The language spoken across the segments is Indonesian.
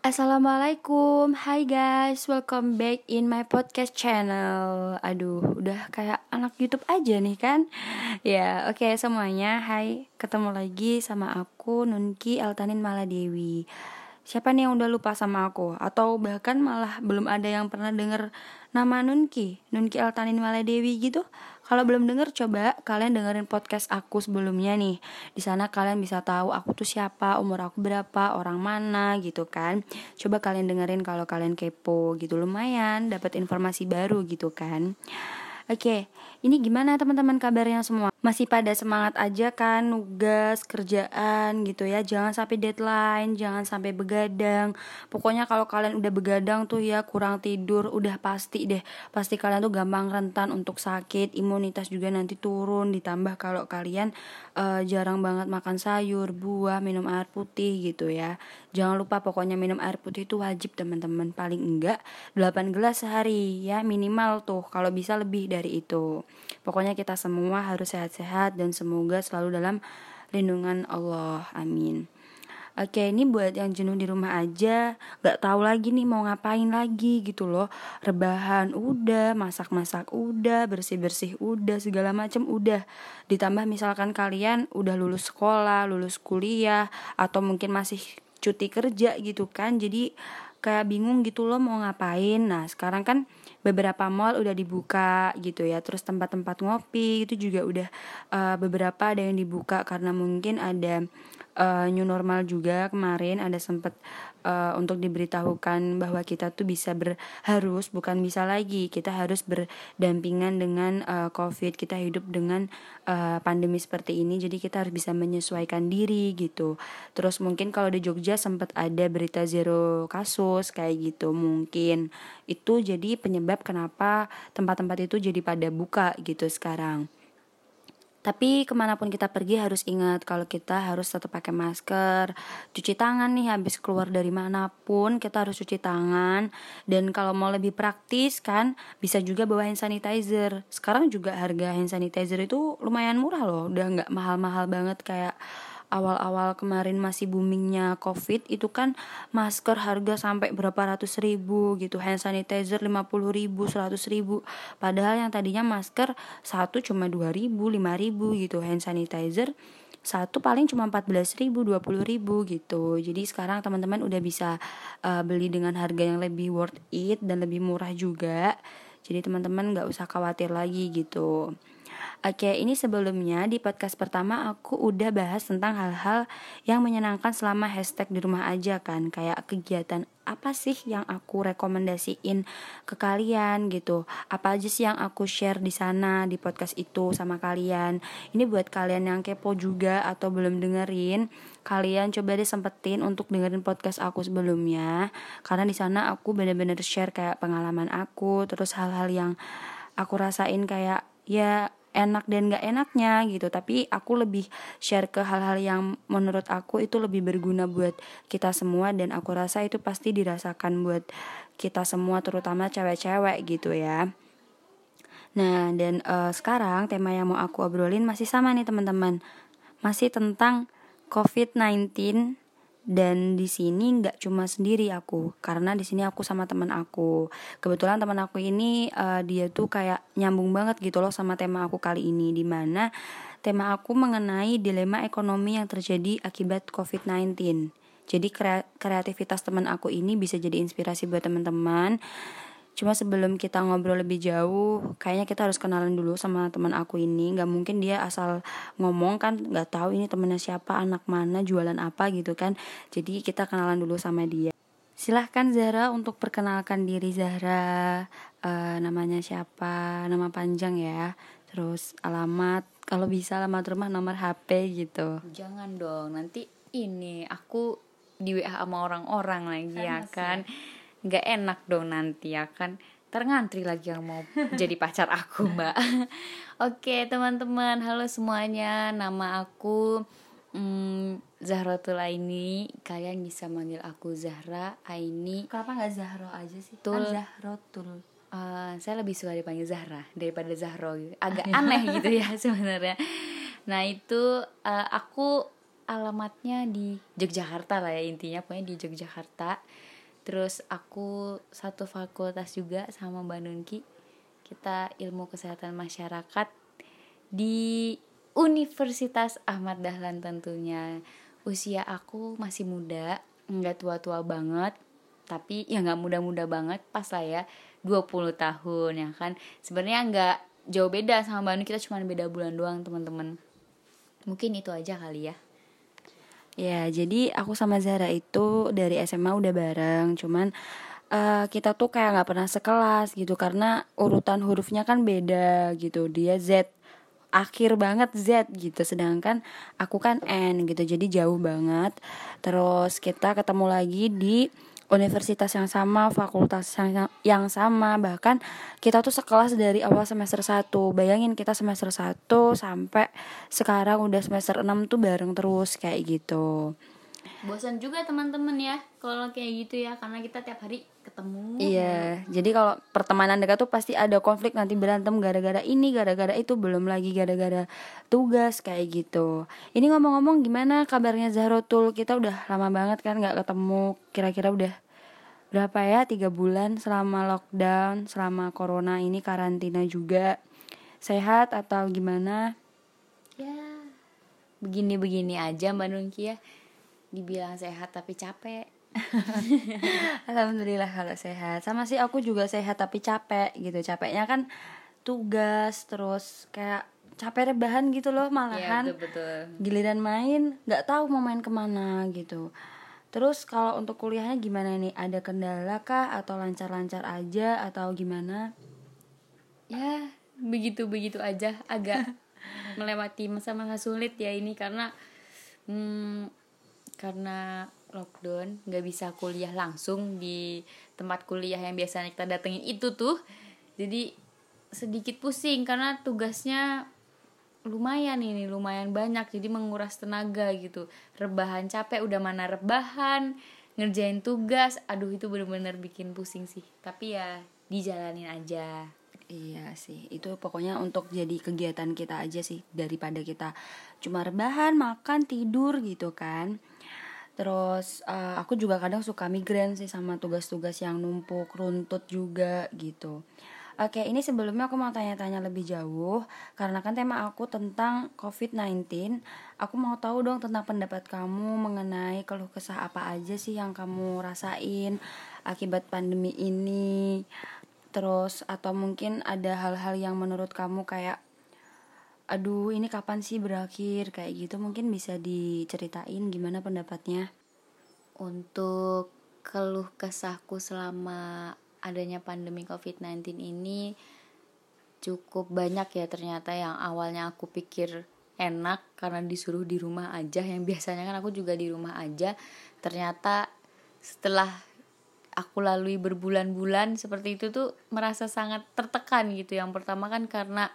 Assalamualaikum, hai guys, welcome back in my podcast channel. Aduh, udah kayak anak YouTube aja nih kan? Ya, oke okay, semuanya, hai, ketemu lagi sama aku Nunki Altanin Maladewi. Siapa nih yang udah lupa sama aku? Atau bahkan malah belum ada yang pernah denger nama Nunki, Nunki Altanin Maladewi gitu? Kalau belum denger coba kalian dengerin podcast aku sebelumnya nih. Di sana kalian bisa tahu aku tuh siapa, umur aku berapa, orang mana gitu kan. Coba kalian dengerin kalau kalian kepo gitu lumayan dapat informasi baru gitu kan. Oke, ini gimana teman-teman kabarnya semua? Masih pada semangat aja kan nugas, kerjaan gitu ya. Jangan sampai deadline, jangan sampai begadang. Pokoknya kalau kalian udah begadang tuh ya kurang tidur, udah pasti deh. Pasti kalian tuh gampang rentan untuk sakit, imunitas juga nanti turun. Ditambah kalau kalian uh, jarang banget makan sayur, buah, minum air putih gitu ya. Jangan lupa pokoknya minum air putih itu wajib teman-teman. Paling enggak 8 gelas sehari ya minimal tuh. Kalau bisa lebih dari itu. Pokoknya kita semua harus sehat-sehat dan semoga selalu dalam lindungan Allah. Amin. Oke, ini buat yang jenuh di rumah aja, gak tahu lagi nih mau ngapain lagi gitu loh. Rebahan udah, masak-masak udah, bersih-bersih udah, segala macam udah. Ditambah misalkan kalian udah lulus sekolah, lulus kuliah, atau mungkin masih cuti kerja gitu kan. Jadi kayak bingung gitu loh mau ngapain. Nah, sekarang kan beberapa mall udah dibuka gitu ya terus tempat-tempat ngopi itu juga udah uh, beberapa ada yang dibuka karena mungkin ada uh, new normal juga kemarin ada sempet uh, untuk diberitahukan bahwa kita tuh bisa berharus bukan bisa lagi. Kita harus berdampingan dengan uh, covid. Kita hidup dengan uh, pandemi seperti ini jadi kita harus bisa menyesuaikan diri gitu. Terus mungkin kalau di Jogja sempat ada berita zero kasus kayak gitu. Mungkin itu jadi penyebab kenapa tempat-tempat itu jadi pada buka gitu sekarang. Tapi ke mana pun kita pergi harus ingat kalau kita harus tetap pakai masker, cuci tangan nih habis keluar dari mana pun kita harus cuci tangan dan kalau mau lebih praktis kan bisa juga bawa hand sanitizer. Sekarang juga harga hand sanitizer itu lumayan murah loh, udah nggak mahal-mahal banget kayak awal-awal kemarin masih boomingnya covid itu kan masker harga sampai berapa ratus ribu gitu. Hand sanitizer lima puluh ribu seratus ribu. Padahal yang tadinya masker satu cuma dua ribu lima ribu gitu. Hand sanitizer satu paling cuma empat belas ribu dua puluh ribu gitu. Jadi sekarang teman-teman udah bisa uh, beli dengan harga yang lebih worth it dan lebih murah juga. Jadi teman-teman nggak usah khawatir lagi gitu Oke, ini sebelumnya di podcast pertama aku udah bahas tentang hal-hal yang menyenangkan selama hashtag di rumah aja kan. Kayak kegiatan apa sih yang aku rekomendasiin ke kalian gitu? Apa aja sih yang aku share di sana di podcast itu sama kalian? Ini buat kalian yang kepo juga atau belum dengerin Kalian coba deh sempetin untuk dengerin podcast aku sebelumnya. Karena di sana aku bener-bener share kayak pengalaman aku Terus hal-hal yang aku rasain kayak ya enak dan gak enaknya gitu. Tapi aku lebih share ke hal-hal yang menurut aku itu lebih berguna buat kita semua dan aku rasa itu pasti dirasakan buat kita semua terutama cewek-cewek gitu ya. Nah dan uh, sekarang tema yang mau aku obrolin masih sama nih teman-teman. Masih tentang COVID-19 dan di sini nggak cuma sendiri aku karena di sini aku sama teman aku. Kebetulan teman aku ini uh, dia tuh kayak nyambung banget gitu loh sama tema aku kali ini di mana tema aku mengenai dilema ekonomi yang terjadi akibat COVID-19 jadi kreativitas teman aku ini bisa jadi inspirasi buat teman-teman Cuma sebelum kita ngobrol lebih jauh, kayaknya kita harus kenalan dulu sama teman aku ini. Gak mungkin dia asal ngomong kan, gak tahu ini temennya siapa, anak mana, jualan apa gitu kan. Jadi kita kenalan dulu sama dia. Silahkan Zahra untuk perkenalkan diri Zahra, uh, namanya siapa, nama panjang ya, terus alamat, kalau bisa alamat rumah, nomor HP gitu. Jangan dong, nanti ini aku di WA sama orang-orang lagi ya kan. Ya nggak enak dong nanti ya kan. Terngantri lagi yang mau jadi pacar aku mbak. Oke teman-teman. Halo semuanya. Nama aku hmm, Zahratul Aini. Kalian bisa manggil aku Zahra Aini. Kenapa nggak Zahro aja sih? Tul. Kan Zahrotul. Uh, saya lebih suka dipanggil Zahra daripada Zahro gitu. Agak aneh gitu ya sebenarnya. Nah itu uh, aku alamatnya di Yogyakarta lah ya intinya. Pokoknya di Yogyakarta terus aku satu fakultas juga sama Mbak Nunki. Kita ilmu kesehatan masyarakat di Universitas Ahmad Dahlan tentunya. Usia aku masih muda nggak tua-tua banget tapi ya nggak muda-muda banget pas lah ya 20 tahun ya kan? Sebenarnya nggak jauh beda sama Mbak Nun kita cuma beda bulan doang teman-teman. Mungkin itu aja kali ya Ya, jadi aku sama Zara itu dari SMA udah bareng, cuman uh, kita tuh kayak nggak pernah sekelas gitu karena urutan hurufnya kan beda gitu. Dia Z akhir banget Z gitu, sedangkan aku kan N gitu, jadi jauh banget. Terus kita ketemu lagi di universitas yang sama, fakultas yang, yang sama, bahkan kita tuh sekelas dari awal semester 1. Bayangin kita semester 1 sampai sekarang udah semester 6 tuh bareng terus kayak gitu. Bosan juga teman-teman ya kalau kayak gitu ya karena kita tiap hari ketemu. Iya, jadi kalau pertemanan dekat tuh pasti ada konflik nanti berantem gara-gara ini, gara-gara itu, belum lagi gara-gara tugas kayak gitu. Ini ngomong-ngomong gimana kabarnya Zahrotul? Kita udah lama banget kan nggak ketemu. Kira-kira udah berapa ya? Tiga bulan selama lockdown, selama corona ini karantina juga. Sehat atau gimana? Ya, begini-begini aja Mbak Nungki ya. Dibilang sehat tapi capek Alhamdulillah kalau sehat. Sama sih aku juga sehat tapi capek gitu. Capeknya kan tugas terus kayak capek rebahan gitu loh malahan. Iya, betul, betul. Giliran main nggak tahu mau main ke mana gitu. Terus kalau untuk kuliahnya gimana nih? Ada kendala kah atau lancar-lancar aja atau gimana? Ya, begitu-begitu aja. Agak melewati masa-masa sulit ya ini karena hmm, karena lockdown nggak bisa kuliah langsung di tempat kuliah yang biasanya kita datengin itu tuh. Jadi sedikit pusing karena tugasnya lumayan ini lumayan banyak. Jadi menguras tenaga gitu. Rebahan capek udah mana rebahan ngerjain tugas. Aduh itu bener-bener bikin pusing sih. Tapi ya dijalanin aja. Iya sih, itu pokoknya untuk jadi kegiatan kita aja sih daripada kita cuma rebahan, makan, tidur gitu kan. Terus uh, aku juga kadang suka migrain sih sama tugas-tugas yang numpuk, runtut juga gitu. Oke, ini sebelumnya aku mau tanya-tanya lebih jauh karena kan tema aku tentang COVID-19. Aku mau tahu dong tentang pendapat kamu mengenai keluh kesah apa aja sih yang kamu rasain akibat pandemi ini. Terus atau mungkin ada hal-hal yang menurut kamu kayak aduh ini kapan sih berakhir? Kayak gitu mungkin bisa diceritain gimana pendapatnya. Untuk keluh kesahku selama adanya pandemi covid-19 ini cukup banyak ya ternyata yang awalnya aku pikir enak karena disuruh di rumah aja. Yang biasanya kan aku juga di rumah aja. Ternyata setelah aku lalui berbulan-bulan seperti itu tuh merasa sangat tertekan gitu. Yang pertama kan karena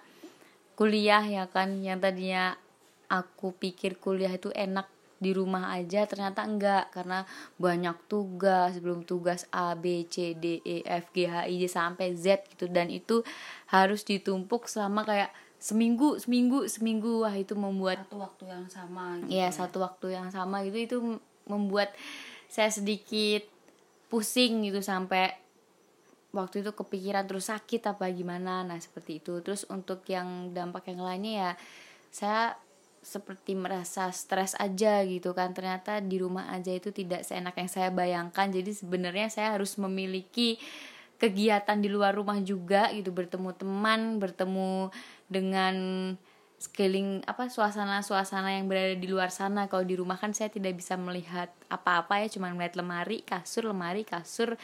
kuliah ya kan yang tadinya aku pikir kuliah itu enak di rumah aja ternyata enggak. Karena banyak tugas belum tugas A B C D E F G H I J sampai Z gitu. Dan itu harus ditumpuk selama kayak seminggu seminggu seminggu. Wah itu membuat satu waktu yang sama gitu ya, ya. satu waktu yang sama gitu. Itu membuat saya sedikit pusing gitu sampai waktu itu kepikiran terus sakit apa gimana nah seperti itu. Terus untuk yang dampak yang lainnya ya saya seperti merasa stres aja gitu kan. Ternyata di rumah aja itu tidak seenak yang saya bayangkan. Jadi sebenarnya saya harus memiliki kegiatan di luar rumah juga gitu. Bertemu teman bertemu dengan sekeliling apa suasana-suasana yang berada di luar sana. Kalau di rumah kan saya tidak bisa melihat apa-apa ya cuma melihat lemari kasur lemari kasur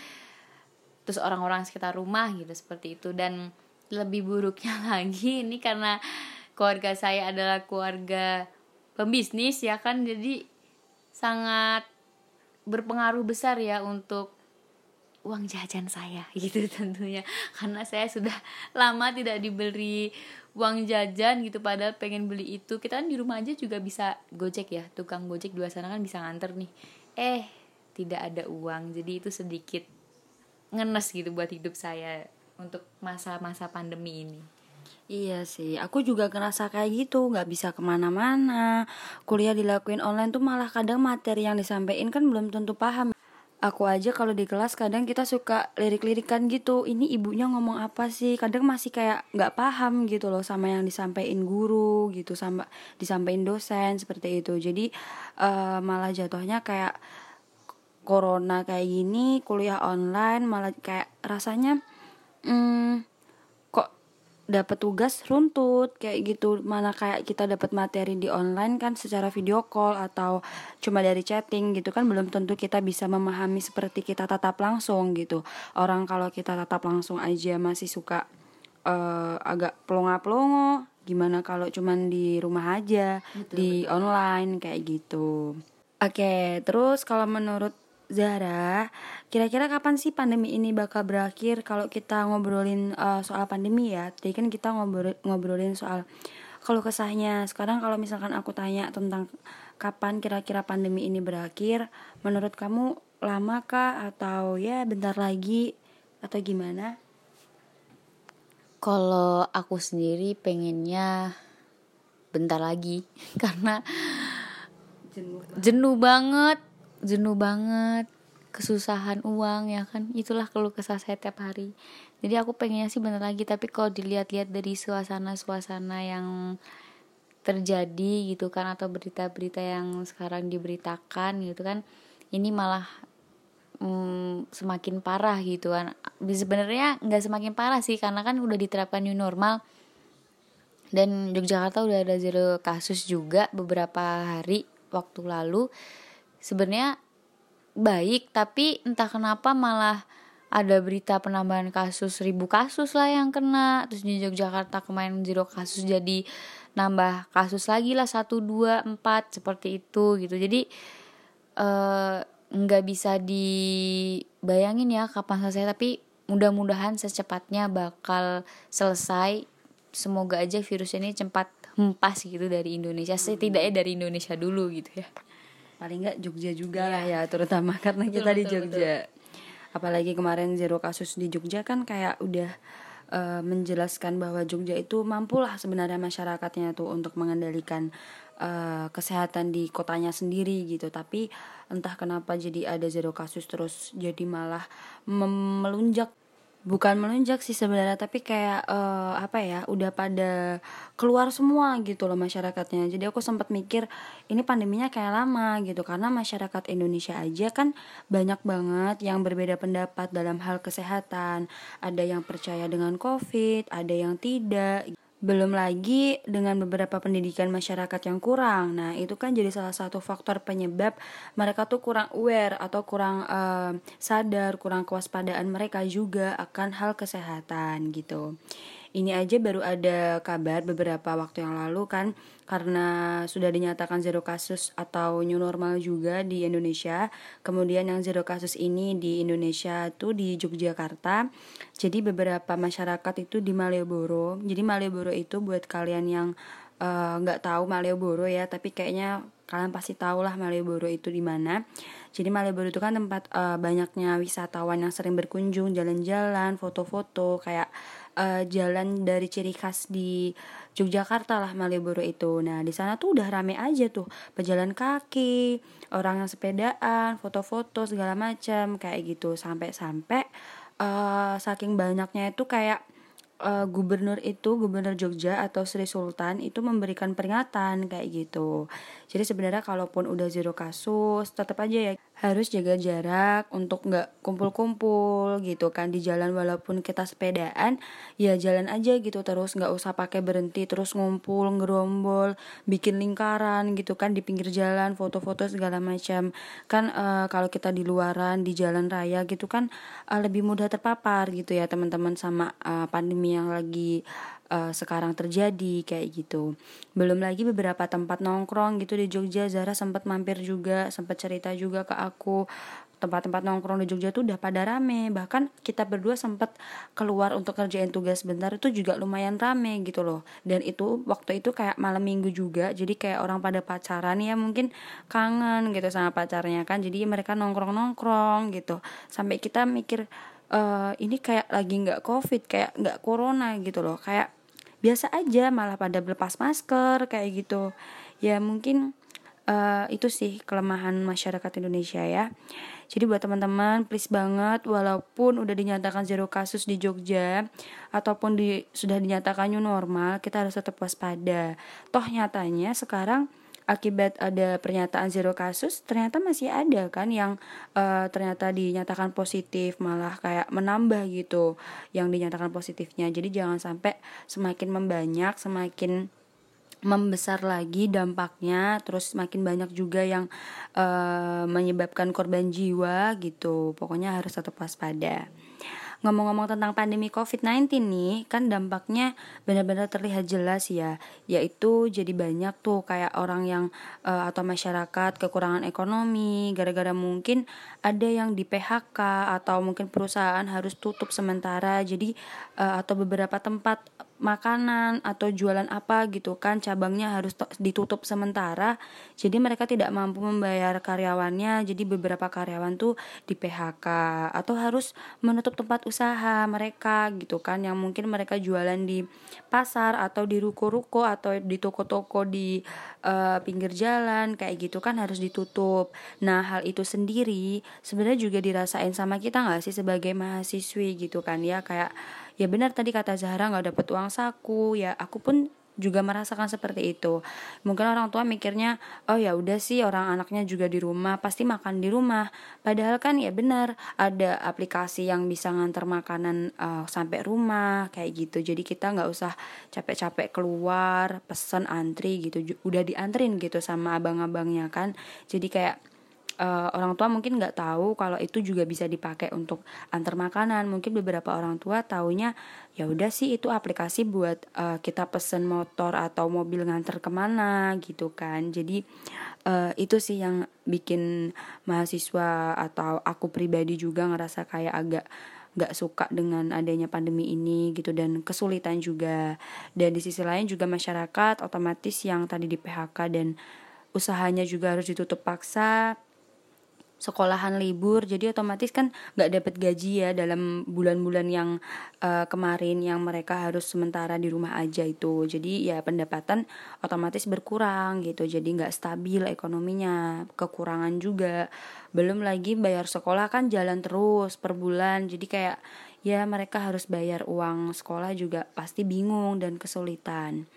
terus orang-orang sekitar rumah gitu seperti itu. Dan lebih buruknya lagi ini karena keluarga saya adalah keluarga pembisnis ya kan? Jadi sangat berpengaruh besar ya untuk uang jajan saya gitu tentunya. Karena saya sudah lama tidak diberi uang jajan gitu padahal pengen beli itu. Kita kan di rumah aja juga bisa gojek ya tukang gojek dua sana kan bisa nganter nih. Eh tidak ada uang jadi itu sedikit ngenes gitu buat hidup saya untuk masa-masa pandemi ini. Iya sih, aku juga ngerasa kayak gitu, nggak bisa ke mana-mana. Kuliah dilakuin online tuh malah kadang materi yang disampaikan kan belum tentu paham. Aku aja kalau di kelas kadang kita suka lirik-lirikan gitu. Ini ibunya ngomong apa sih? Kadang masih kayak nggak paham gitu loh sama yang disampaikan guru gitu, sama disampaikan dosen seperti itu. Jadi uh, malah jatuhnya kayak corona kayak gini, kuliah online malah kayak rasanya hmm, dapat tugas runtut kayak gitu. Mana kayak kita dapat materi di online kan secara video call atau cuma dari chatting gitu kan belum tentu kita bisa memahami seperti kita tatap langsung gitu. Orang kalau kita tatap langsung aja masih suka uh, agak pelongo-pelongo gimana kalau cuman di rumah aja betul, di betul. online kayak gitu. Oke okay, terus kalau menurut Zara, kira-kira kapan sih pandemi ini bakal berakhir kalau kita ngobrolin uh, soal pandemi ya? Tadi kan kita ngobrol ngobrolin soal kalau kesahnya. Sekarang kalau misalkan aku tanya tentang kapan kira-kira pandemi ini berakhir, menurut kamu lama kah atau ya bentar lagi atau gimana? Kalau aku sendiri pengennya bentar lagi karena jenuh banget, jenuh banget jenuh banget kesusahan uang ya kan? Itulah keluh kesah saya tiap hari. Jadi aku pengennya sih bener lagi tapi kalau dilihat-lihat dari suasana-suasana yang terjadi gitu kan atau berita-berita yang sekarang diberitakan gitu kan ini malah mm, semakin parah gitu kan. Sebenarnya nggak semakin parah sih karena kan udah diterapkan new normal. Dan Yogyakarta udah ada zero kasus juga beberapa hari waktu lalu sebenarnya baik tapi entah kenapa malah ada berita penambahan kasus ribu kasus lah yang kena. Terus di Yogyakarta kemarin zero kasus jadi nambah kasus lagi lah satu dua empat seperti itu gitu. Jadi eh, nggak uh, bisa dibayangin ya kapan selesai tapi mudah-mudahan secepatnya bakal selesai. Semoga aja virus ini cepat hempas gitu dari Indonesia setidaknya dari Indonesia dulu gitu ya paling nggak Jogja juga yeah. lah ya terutama karena betul, kita di Jogja betul. apalagi kemarin zero kasus di Jogja kan kayak udah uh, menjelaskan bahwa Jogja itu mampulah sebenarnya masyarakatnya tuh untuk mengendalikan uh, kesehatan di kotanya sendiri gitu tapi entah kenapa jadi ada zero kasus terus jadi malah melunjak bukan melunjak sih sebenarnya tapi kayak uh, apa ya udah pada keluar semua gitu loh masyarakatnya. Jadi aku sempat mikir ini pandeminya kayak lama gitu karena masyarakat Indonesia aja kan banyak banget yang berbeda pendapat dalam hal kesehatan. Ada yang percaya dengan covid ada yang tidak belum lagi dengan beberapa pendidikan masyarakat yang kurang. Nah, itu kan jadi salah satu faktor penyebab mereka tuh kurang aware atau kurang uh, sadar, kurang kewaspadaan mereka juga akan hal kesehatan gitu. Ini aja baru ada kabar beberapa waktu yang lalu kan karena sudah dinyatakan zero kasus atau new normal juga di Indonesia. Kemudian yang zero kasus ini di Indonesia tuh di Yogyakarta. Jadi beberapa masyarakat itu di Malioboro. Jadi Malioboro itu buat kalian yang eh, nggak uh, tahu Malioboro ya, tapi kayaknya kalian pasti tahu lah Malioboro itu di mana. Jadi Malioboro itu kan tempat uh, banyaknya wisatawan yang sering berkunjung, jalan-jalan, foto-foto, kayak uh, jalan dari ciri khas di Yogyakarta lah Malioboro itu. Nah di sana tuh udah rame aja tuh pejalan kaki, orang yang sepedaan, foto-foto segala macam kayak gitu sampai-sampai uh, saking banyaknya itu kayak uh, gubernur itu gubernur Jogja atau Sri Sultan itu memberikan peringatan kayak gitu. Jadi sebenarnya kalaupun udah zero kasus tetap aja ya harus jaga jarak untuk nggak kumpul-kumpul gitu kan. Di jalan walaupun kita sepedaan ya jalan aja gitu terus. Nggak usah pakai berhenti terus ngumpul ngerombol bikin lingkaran gitu kan di pinggir jalan foto-foto segala macam. Kan uh, kalau kita di luaran di jalan raya gitu kan uh, lebih mudah terpapar gitu ya teman-teman sama uh, pandemi yang lagi uh, sekarang terjadi kayak gitu. Belum lagi beberapa tempat nongkrong gitu di Jogja Zara sempat mampir juga, sempat cerita juga ke aku. Tempat-tempat nongkrong di Jogja tuh udah pada rame bahkan kita berdua sempat keluar untuk kerjain tugas bentar itu juga lumayan rame gitu loh. Dan itu waktu itu kayak malam minggu juga jadi kayak orang pada pacaran ya mungkin kangen gitu sama pacarnya kan jadi mereka nongkrong nongkrong gitu. Sampai kita mikir uh, ini kayak lagi nggak covid kayak nggak corona gitu loh. Kayak biasa aja malah pada lepas masker kayak gitu. Ya mungkin uh, itu sih kelemahan masyarakat Indonesia ya. Jadi buat teman-teman please banget walaupun udah dinyatakan zero kasus di Jogja ataupun di sudah dinyatakan new normal kita harus tetap waspada. Toh nyatanya sekarang akibat ada pernyataan zero kasus ternyata masih ada kan yang uh, ternyata dinyatakan positif malah kayak menambah gitu yang dinyatakan positifnya. Jadi jangan sampai semakin membanyak semakin membesar lagi dampaknya terus semakin banyak juga yang uh, menyebabkan korban jiwa gitu. Pokoknya harus tetap waspada ngomong-ngomong tentang pandemi COVID-19 nih, kan dampaknya benar-benar terlihat jelas ya, yaitu jadi banyak tuh kayak orang yang uh, atau masyarakat kekurangan ekonomi gara-gara mungkin ada yang di PHK atau mungkin perusahaan harus tutup sementara. Jadi uh, atau beberapa tempat makanan atau jualan apa gitu kan cabangnya harus ditutup sementara. Jadi mereka tidak mampu membayar karyawannya. Jadi beberapa karyawan tuh di PHK atau harus menutup tempat usaha mereka gitu kan yang mungkin mereka jualan di pasar atau di ruko-ruko atau di toko-toko di uh, pinggir jalan kayak gitu kan harus ditutup. Nah hal itu sendiri sebenarnya juga dirasain sama kita nggak sih sebagai mahasiswi gitu kan? Ya kayak ya benar tadi kata Zahra nggak dapet uang saku. Ya aku pun juga merasakan seperti itu. Mungkin orang tua mikirnya oh ya udah sih orang anaknya juga di rumah pasti makan di rumah. Padahal kan ya benar ada aplikasi yang bisa ngantar makanan uh, sampai rumah kayak gitu. Jadi kita nggak usah capek-capek keluar pesen antri gitu. Udah diantrin gitu sama abang-abangnya kan. Jadi kayak uh, orang tua mungkin nggak tahu kalau itu juga bisa dipakai untuk antar makanan. Mungkin beberapa orang tua taunya ya udah sih itu aplikasi buat uh, kita pesen motor atau mobil nganter ke mana gitu kan. Jadi uh, itu sih yang bikin mahasiswa atau aku pribadi juga ngerasa kayak agak nggak suka dengan adanya pandemi ini gitu dan kesulitan juga. Dan di sisi lain juga masyarakat otomatis yang tadi di PHK dan usahanya juga harus ditutup paksa sekolahan libur jadi otomatis kan nggak dapat gaji ya dalam bulan-bulan yang uh, kemarin yang mereka harus sementara di rumah aja itu. Jadi ya pendapatan otomatis berkurang gitu jadi nggak stabil ekonominya kekurangan juga. Belum lagi bayar sekolah kan jalan terus per bulan jadi kayak ya mereka harus bayar uang sekolah juga pasti bingung dan kesulitan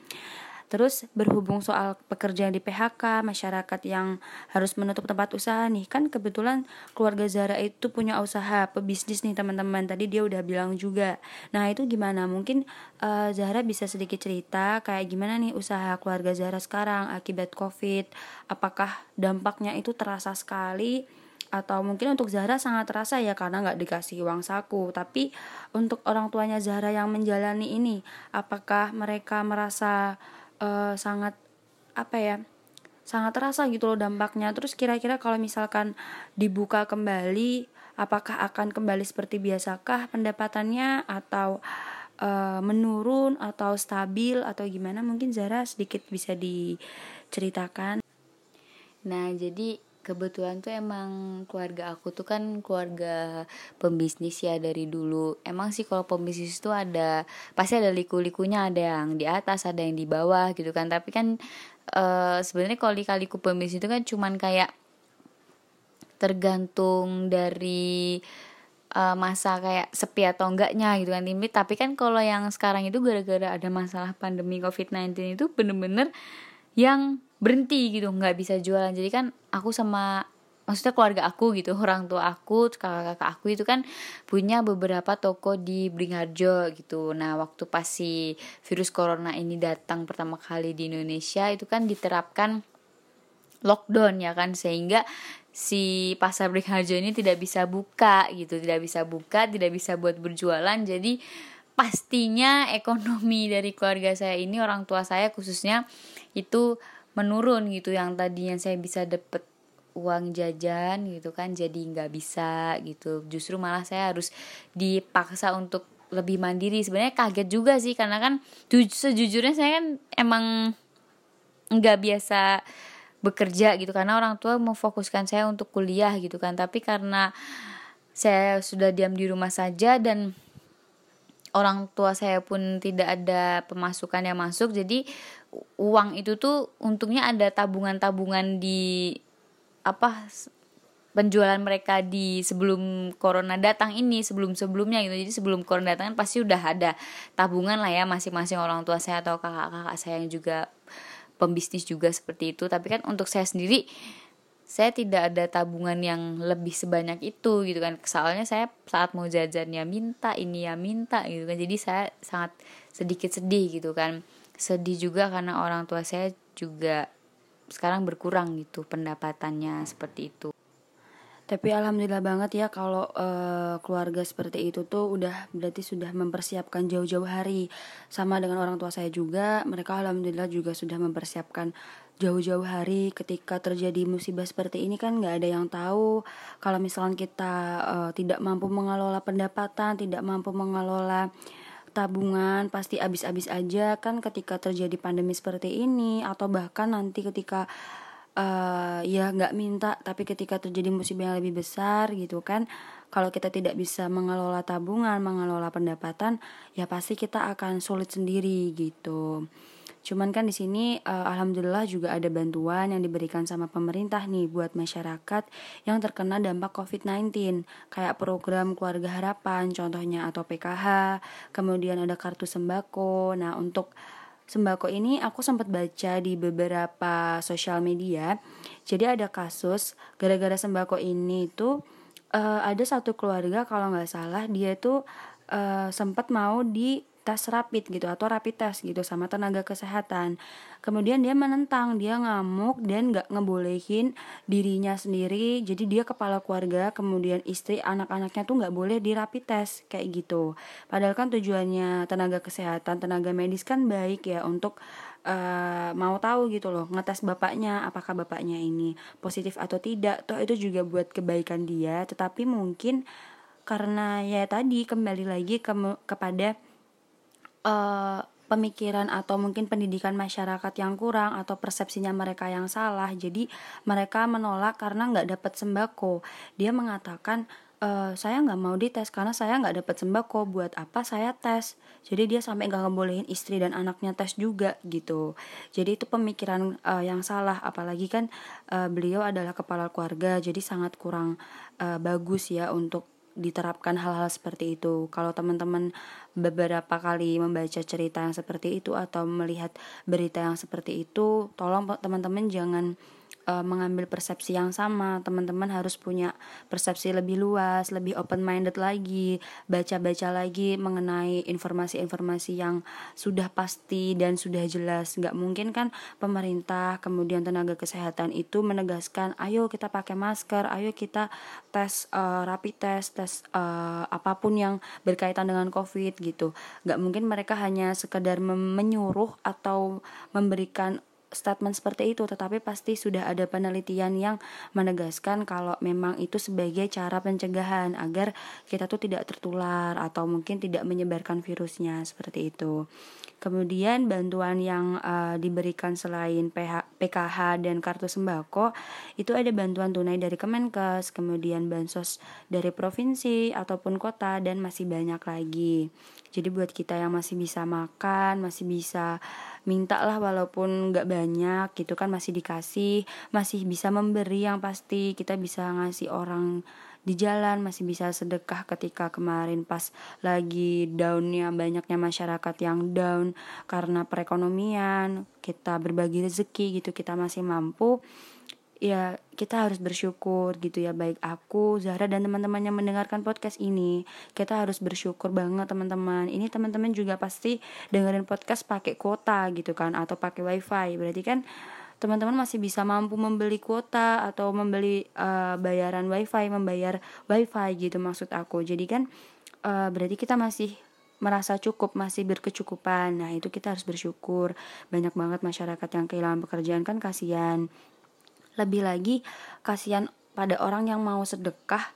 Terus berhubung soal pekerjaan di PHK, masyarakat yang harus menutup tempat usaha nih, kan kebetulan keluarga Zara itu punya usaha pebisnis nih teman-teman. Tadi dia udah bilang juga. Nah itu gimana? Mungkin uh, Zahra bisa sedikit cerita kayak gimana nih usaha keluarga Zara sekarang akibat COVID. Apakah dampaknya itu terasa sekali? atau mungkin untuk Zahra sangat terasa ya karena nggak dikasih uang saku tapi untuk orang tuanya Zahra yang menjalani ini apakah mereka merasa uh, sangat apa ya sangat terasa gitu loh dampaknya. Terus kira-kira kalau misalkan dibuka kembali apakah akan kembali seperti biasakah pendapatannya? Atau uh, menurun atau stabil atau gimana? Mungkin Zara sedikit bisa diceritakan. Nah jadi kebetulan tuh emang keluarga aku tuh kan keluarga pembisnis ya dari dulu. Emang sih kalau pembisnis tuh ada pasti ada liku-likunya ada yang di atas ada yang di bawah gitu kan. Tapi kan uh, sebenarnya kalau liku pembisnis itu kan cuman kayak tergantung dari uh, masa kayak sepi atau enggaknya gitu kan timit tapi kan kalau yang sekarang itu gara-gara ada masalah pandemi covid-19 itu bener-bener yang berhenti gitu nggak bisa jualan. Jadi kan aku sama maksudnya keluarga aku gitu orang tua aku kakak-kakak aku itu kan punya beberapa toko di Bringharjo gitu. Nah waktu pas si virus corona ini datang pertama kali di Indonesia itu kan diterapkan lockdown ya kan sehingga si pasar Bringharjo ini tidak bisa buka gitu tidak bisa buka tidak bisa buat berjualan. Jadi pastinya ekonomi dari keluarga saya ini orang tua saya khususnya itu menurun gitu yang tadinya saya bisa dapet uang jajan gitu kan jadi nggak bisa gitu. Justru malah saya harus dipaksa untuk lebih mandiri. Sebenarnya kaget juga sih karena kan sejujurnya saya kan emang nggak biasa bekerja gitu karena orang tua memfokuskan saya untuk kuliah gitu kan. Tapi karena saya sudah diam di rumah saja dan orang tua saya pun tidak ada pemasukan yang masuk jadi uang itu tuh untungnya ada tabungan-tabungan di apa penjualan mereka di sebelum corona datang ini sebelum sebelumnya gitu. Jadi sebelum corona datang kan pasti udah ada tabungan lah ya masing-masing orang tua saya atau kakak-kakak saya yang juga pembisnis juga seperti itu. Tapi kan untuk saya sendiri saya tidak ada tabungan yang lebih sebanyak itu gitu kan. Soalnya saya saat mau jajan ya minta ini ya minta gitu kan. Jadi saya sangat sedikit sedih gitu kan sedih juga karena orang tua saya juga sekarang berkurang gitu pendapatannya seperti itu. Tapi alhamdulillah banget ya kalau uh, keluarga seperti itu tuh udah berarti sudah mempersiapkan jauh-jauh hari. Sama dengan orang tua saya juga mereka alhamdulillah juga sudah mempersiapkan jauh-jauh hari ketika terjadi musibah seperti ini kan nggak ada yang tahu. Kalau misalkan kita uh, tidak mampu mengelola pendapatan tidak mampu mengelola tabungan pasti habis-habis aja kan ketika terjadi pandemi seperti ini atau bahkan nanti ketika uh, ya nggak minta tapi ketika terjadi musibah yang lebih besar gitu kan. Kalau kita tidak bisa mengelola tabungan mengelola pendapatan ya pasti kita akan sulit sendiri gitu cuman kan di sini uh, alhamdulillah juga ada bantuan yang diberikan sama pemerintah nih buat masyarakat yang terkena dampak COVID-19 kayak program keluarga harapan contohnya atau PKH kemudian ada kartu sembako nah untuk sembako ini aku sempat baca di beberapa sosial media. Jadi ada kasus gara-gara sembako ini tuh uh, ada satu keluarga kalau nggak salah dia tuh uh, sempat mau di tes rapid gitu atau rapid test gitu sama tenaga kesehatan. Kemudian dia menentang dia ngamuk dan nggak ngebolehin dirinya sendiri. Jadi dia kepala keluarga kemudian istri anak-anaknya tuh nggak boleh di rapid test kayak gitu. Padahal kan tujuannya tenaga kesehatan tenaga medis kan baik ya untuk uh, mau tahu gitu loh ngetes bapaknya apakah bapaknya ini positif atau tidak. Toh itu juga buat kebaikan dia tetapi mungkin karena ya tadi kembali lagi ke kepada uh, pemikiran atau mungkin pendidikan masyarakat yang kurang atau persepsinya mereka yang salah. Jadi mereka menolak karena nggak dapat sembako. Dia mengatakan e, saya nggak mau dites karena saya nggak dapat sembako. Buat apa saya tes? Jadi dia sampai nggak ngebolehin istri dan anaknya tes juga gitu. Jadi itu pemikiran uh, yang salah. Apalagi kan uh, beliau adalah kepala keluarga jadi sangat kurang uh, bagus ya untuk diterapkan hal-hal seperti itu. Kalau teman-teman beberapa kali membaca cerita yang seperti itu atau melihat berita yang seperti itu, tolong teman-teman jangan uh, mengambil persepsi yang sama. Teman-teman harus punya persepsi lebih luas lebih open minded lagi baca-baca lagi mengenai informasi-informasi yang sudah pasti dan sudah jelas. Nggak mungkin kan pemerintah kemudian tenaga kesehatan itu menegaskan ayo kita pakai masker ayo kita tes uh, rapid test tes uh, apa pun yang berkaitan dengan covid gitu. Nggak mungkin mereka hanya sekedar menyuruh atau memberikan statement seperti itu, tetapi pasti sudah ada penelitian yang menegaskan kalau memang itu sebagai cara pencegahan agar kita tuh tidak tertular atau mungkin tidak menyebarkan virusnya seperti itu. Kemudian bantuan yang uh, diberikan selain PH, PKH dan kartu sembako itu ada bantuan tunai dari Kemenkes, kemudian bansos dari provinsi ataupun kota dan masih banyak lagi. Jadi buat kita yang masih bisa makan, masih bisa minta lah walaupun nggak banyak gitu kan masih dikasih masih bisa memberi yang pasti kita bisa ngasih orang di jalan masih bisa sedekah ketika kemarin pas lagi downnya banyaknya masyarakat yang down karena perekonomian kita berbagi rezeki gitu kita masih mampu ya kita harus bersyukur gitu ya. Baik aku Zahra dan teman-teman yang mendengarkan podcast ini kita harus bersyukur banget teman-teman. Ini teman-teman juga pasti dengerin podcast pakai kuota gitu kan atau pakai wifi. Berarti kan teman-teman masih bisa mampu membeli kuota atau membeli uh, bayaran wifi membayar wifi gitu maksud aku. Jadi kan uh, berarti kita masih merasa cukup masih berkecukupan. Nah itu kita harus bersyukur. Banyak banget masyarakat yang kehilangan pekerjaan kan kasihan. Lebih lagi kasihan pada orang yang mau sedekah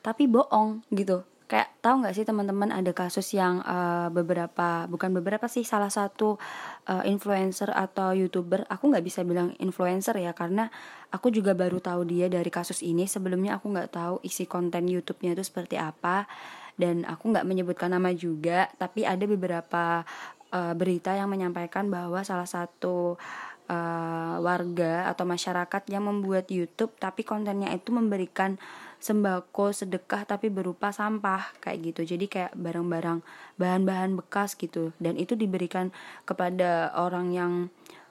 tapi bohong gitu kayak tahu nggak sih teman-teman ada kasus yang uh, beberapa bukan beberapa sih salah satu uh, influencer atau youtuber aku nggak bisa bilang influencer ya karena aku juga baru tahu dia dari kasus ini. Sebelumnya aku nggak tahu isi konten YouTube-nya itu seperti apa dan aku nggak menyebutkan nama juga. Tapi ada beberapa uh, berita yang menyampaikan bahwa salah satu uh, warga atau masyarakat yang membuat YouTube tapi kontennya itu memberikan sembako sedekah tapi berupa sampah kayak gitu. Jadi kayak barang-barang bahan-bahan bekas gitu. Dan itu diberikan kepada orang yang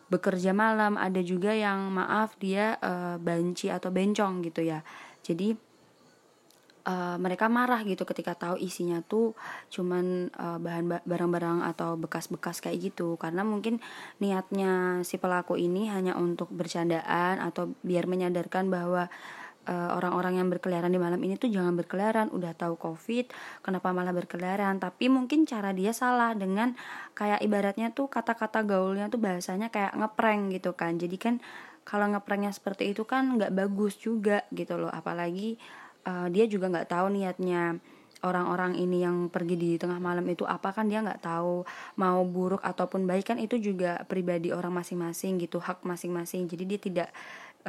bekerja malam. Ada juga yang maaf dia uh, banci atau bencong gitu ya. Jadi uh, mereka marah gitu ketika tahu isinya tuh cuman uh, bahan barang-barang atau bekas-bekas kayak gitu. Karena mungkin niatnya si pelaku ini hanya untuk bercandaan atau biar menyadarkan bahwa orang orang-orang yang berkeliaran di malam ini tuh jangan berkeliaran. Udah tahu covid kenapa malah berkeliaran? Tapi mungkin cara dia salah dengan kayak ibaratnya tuh kata-kata gaulnya tuh bahasanya kayak ngeprank gitu kan. Jadi kan kalau ngepranknya seperti itu kan nggak bagus juga gitu loh. Apalagi uh, dia juga nggak tahu niatnya orang-orang ini yang pergi di tengah malam itu apa kan dia nggak tahu. Mau buruk ataupun baik kan itu juga pribadi orang masing-masing gitu hak masing-masing. Jadi dia tidak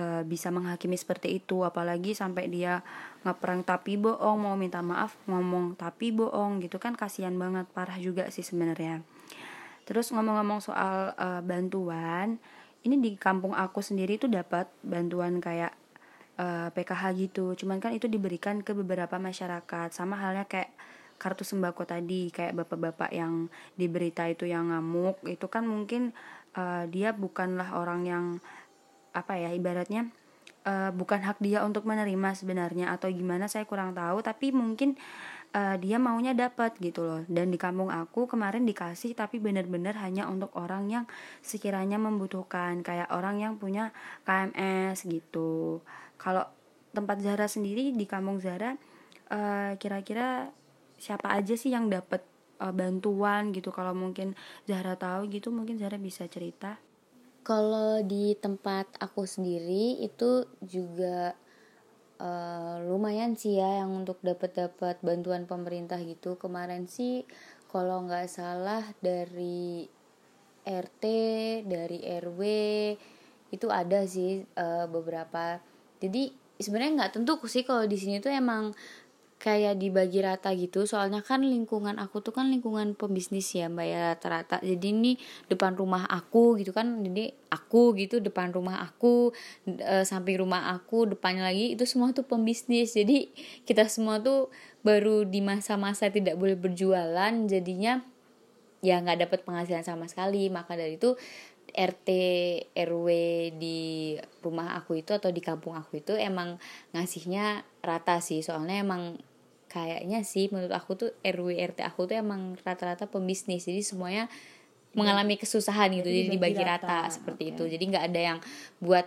uh, bisa menghakimi seperti itu. Apalagi sampai dia ngeprank tapi bohong mau minta maaf ngomong tapi bohong gitu kan kasihan banget parah juga sih sebenarnya. Terus ngomong-ngomong soal uh, bantuan ini di kampung aku sendiri tuh dapat bantuan kayak uh, eh, PKH gitu. Cuman kan itu diberikan ke beberapa masyarakat. Sama halnya kayak kartu sembako tadi kayak bapak-bapak yang di berita itu yang ngamuk. Itu kan mungkin uh, dia bukanlah orang yang apa ya ibaratnya uh, bukan hak dia untuk menerima sebenarnya atau gimana saya kurang tahu tapi mungkin uh, dia maunya dapat gitu loh. Dan di kampung aku kemarin dikasih tapi benar-benar hanya untuk orang yang sekiranya membutuhkan kayak orang yang punya KMS gitu. Kalau tempat Zara sendiri di kampung Zara kira eh, kira-kira siapa aja sih yang dapat uh, bantuan gitu? Kalau mungkin Zahra tahu gitu mungkin Zahra bisa cerita kalau di tempat aku sendiri itu juga uh, lumayan sih ya yang untuk dapat dapat bantuan pemerintah gitu. Kemarin sih kalau nggak salah dari RT dari RW itu ada sih uh, beberapa. Jadi sebenarnya nggak tentu sih kalau di sini tuh emang kayak dibagi rata gitu. Soalnya kan lingkungan aku tuh kan lingkungan pembisnis ya mbak ya rata-rata. Jadi ini depan rumah aku gitu kan jadi aku gitu depan rumah aku e, samping rumah aku depannya lagi itu semua tuh pembisnis jadi kita semua tuh baru di masa-masa tidak boleh berjualan jadinya ya nggak dapat penghasilan sama sekali. Maka dari itu RT RW di rumah aku itu atau di kampung aku itu emang ngasihnya rata sih. Soalnya emang kayaknya sih menurut aku tuh RW RT aku tuh emang rata-rata pembisnis. Jadi semuanya mengalami kesusahan gitu jadi, jadi dibagi rata, rata. seperti okay. itu. Jadi nggak ada yang buat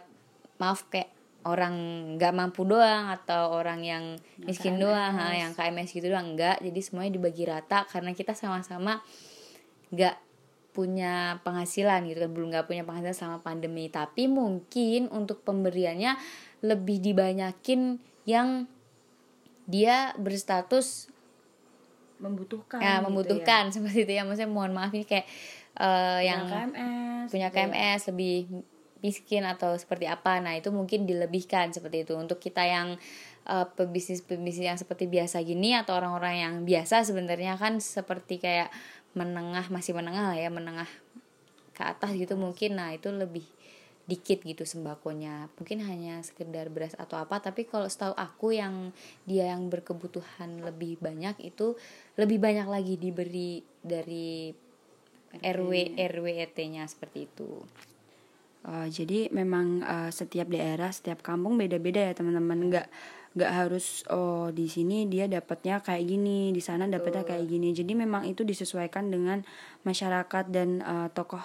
maaf kayak orang nggak mampu doang atau orang yang miskin KMS. doang ha, yang KMS gitu doang enggak jadi semuanya dibagi rata karena kita sama-sama nggak punya penghasilan gitu kan belum nggak punya penghasilan selama pandemi. Tapi mungkin untuk pemberiannya lebih dibanyakin yang dia berstatus membutuhkan ya gitu membutuhkan ya. seperti itu ya maksudnya mohon maaf ini kayak uh, yang KMS, punya KMS ya. lebih miskin atau seperti apa nah itu mungkin dilebihkan seperti itu untuk kita yang uh, pebisnis pebisnis yang seperti biasa gini atau orang-orang yang biasa sebenarnya kan seperti kayak menengah masih menengah lah ya menengah ke atas gitu mungkin nah itu lebih dikit gitu sembakonya. Mungkin hanya sekedar beras atau apa tapi kalau setahu aku yang dia yang berkebutuhan lebih banyak itu lebih banyak lagi diberi dari RW RW RT-nya seperti itu. Uh, jadi memang uh, setiap daerah setiap kampung beda-beda ya teman-teman. Nggak nggak harus oh di sini dia dapatnya kayak gini di sana dapatnya kayak gini. Jadi memang itu disesuaikan dengan masyarakat dan uh, tokoh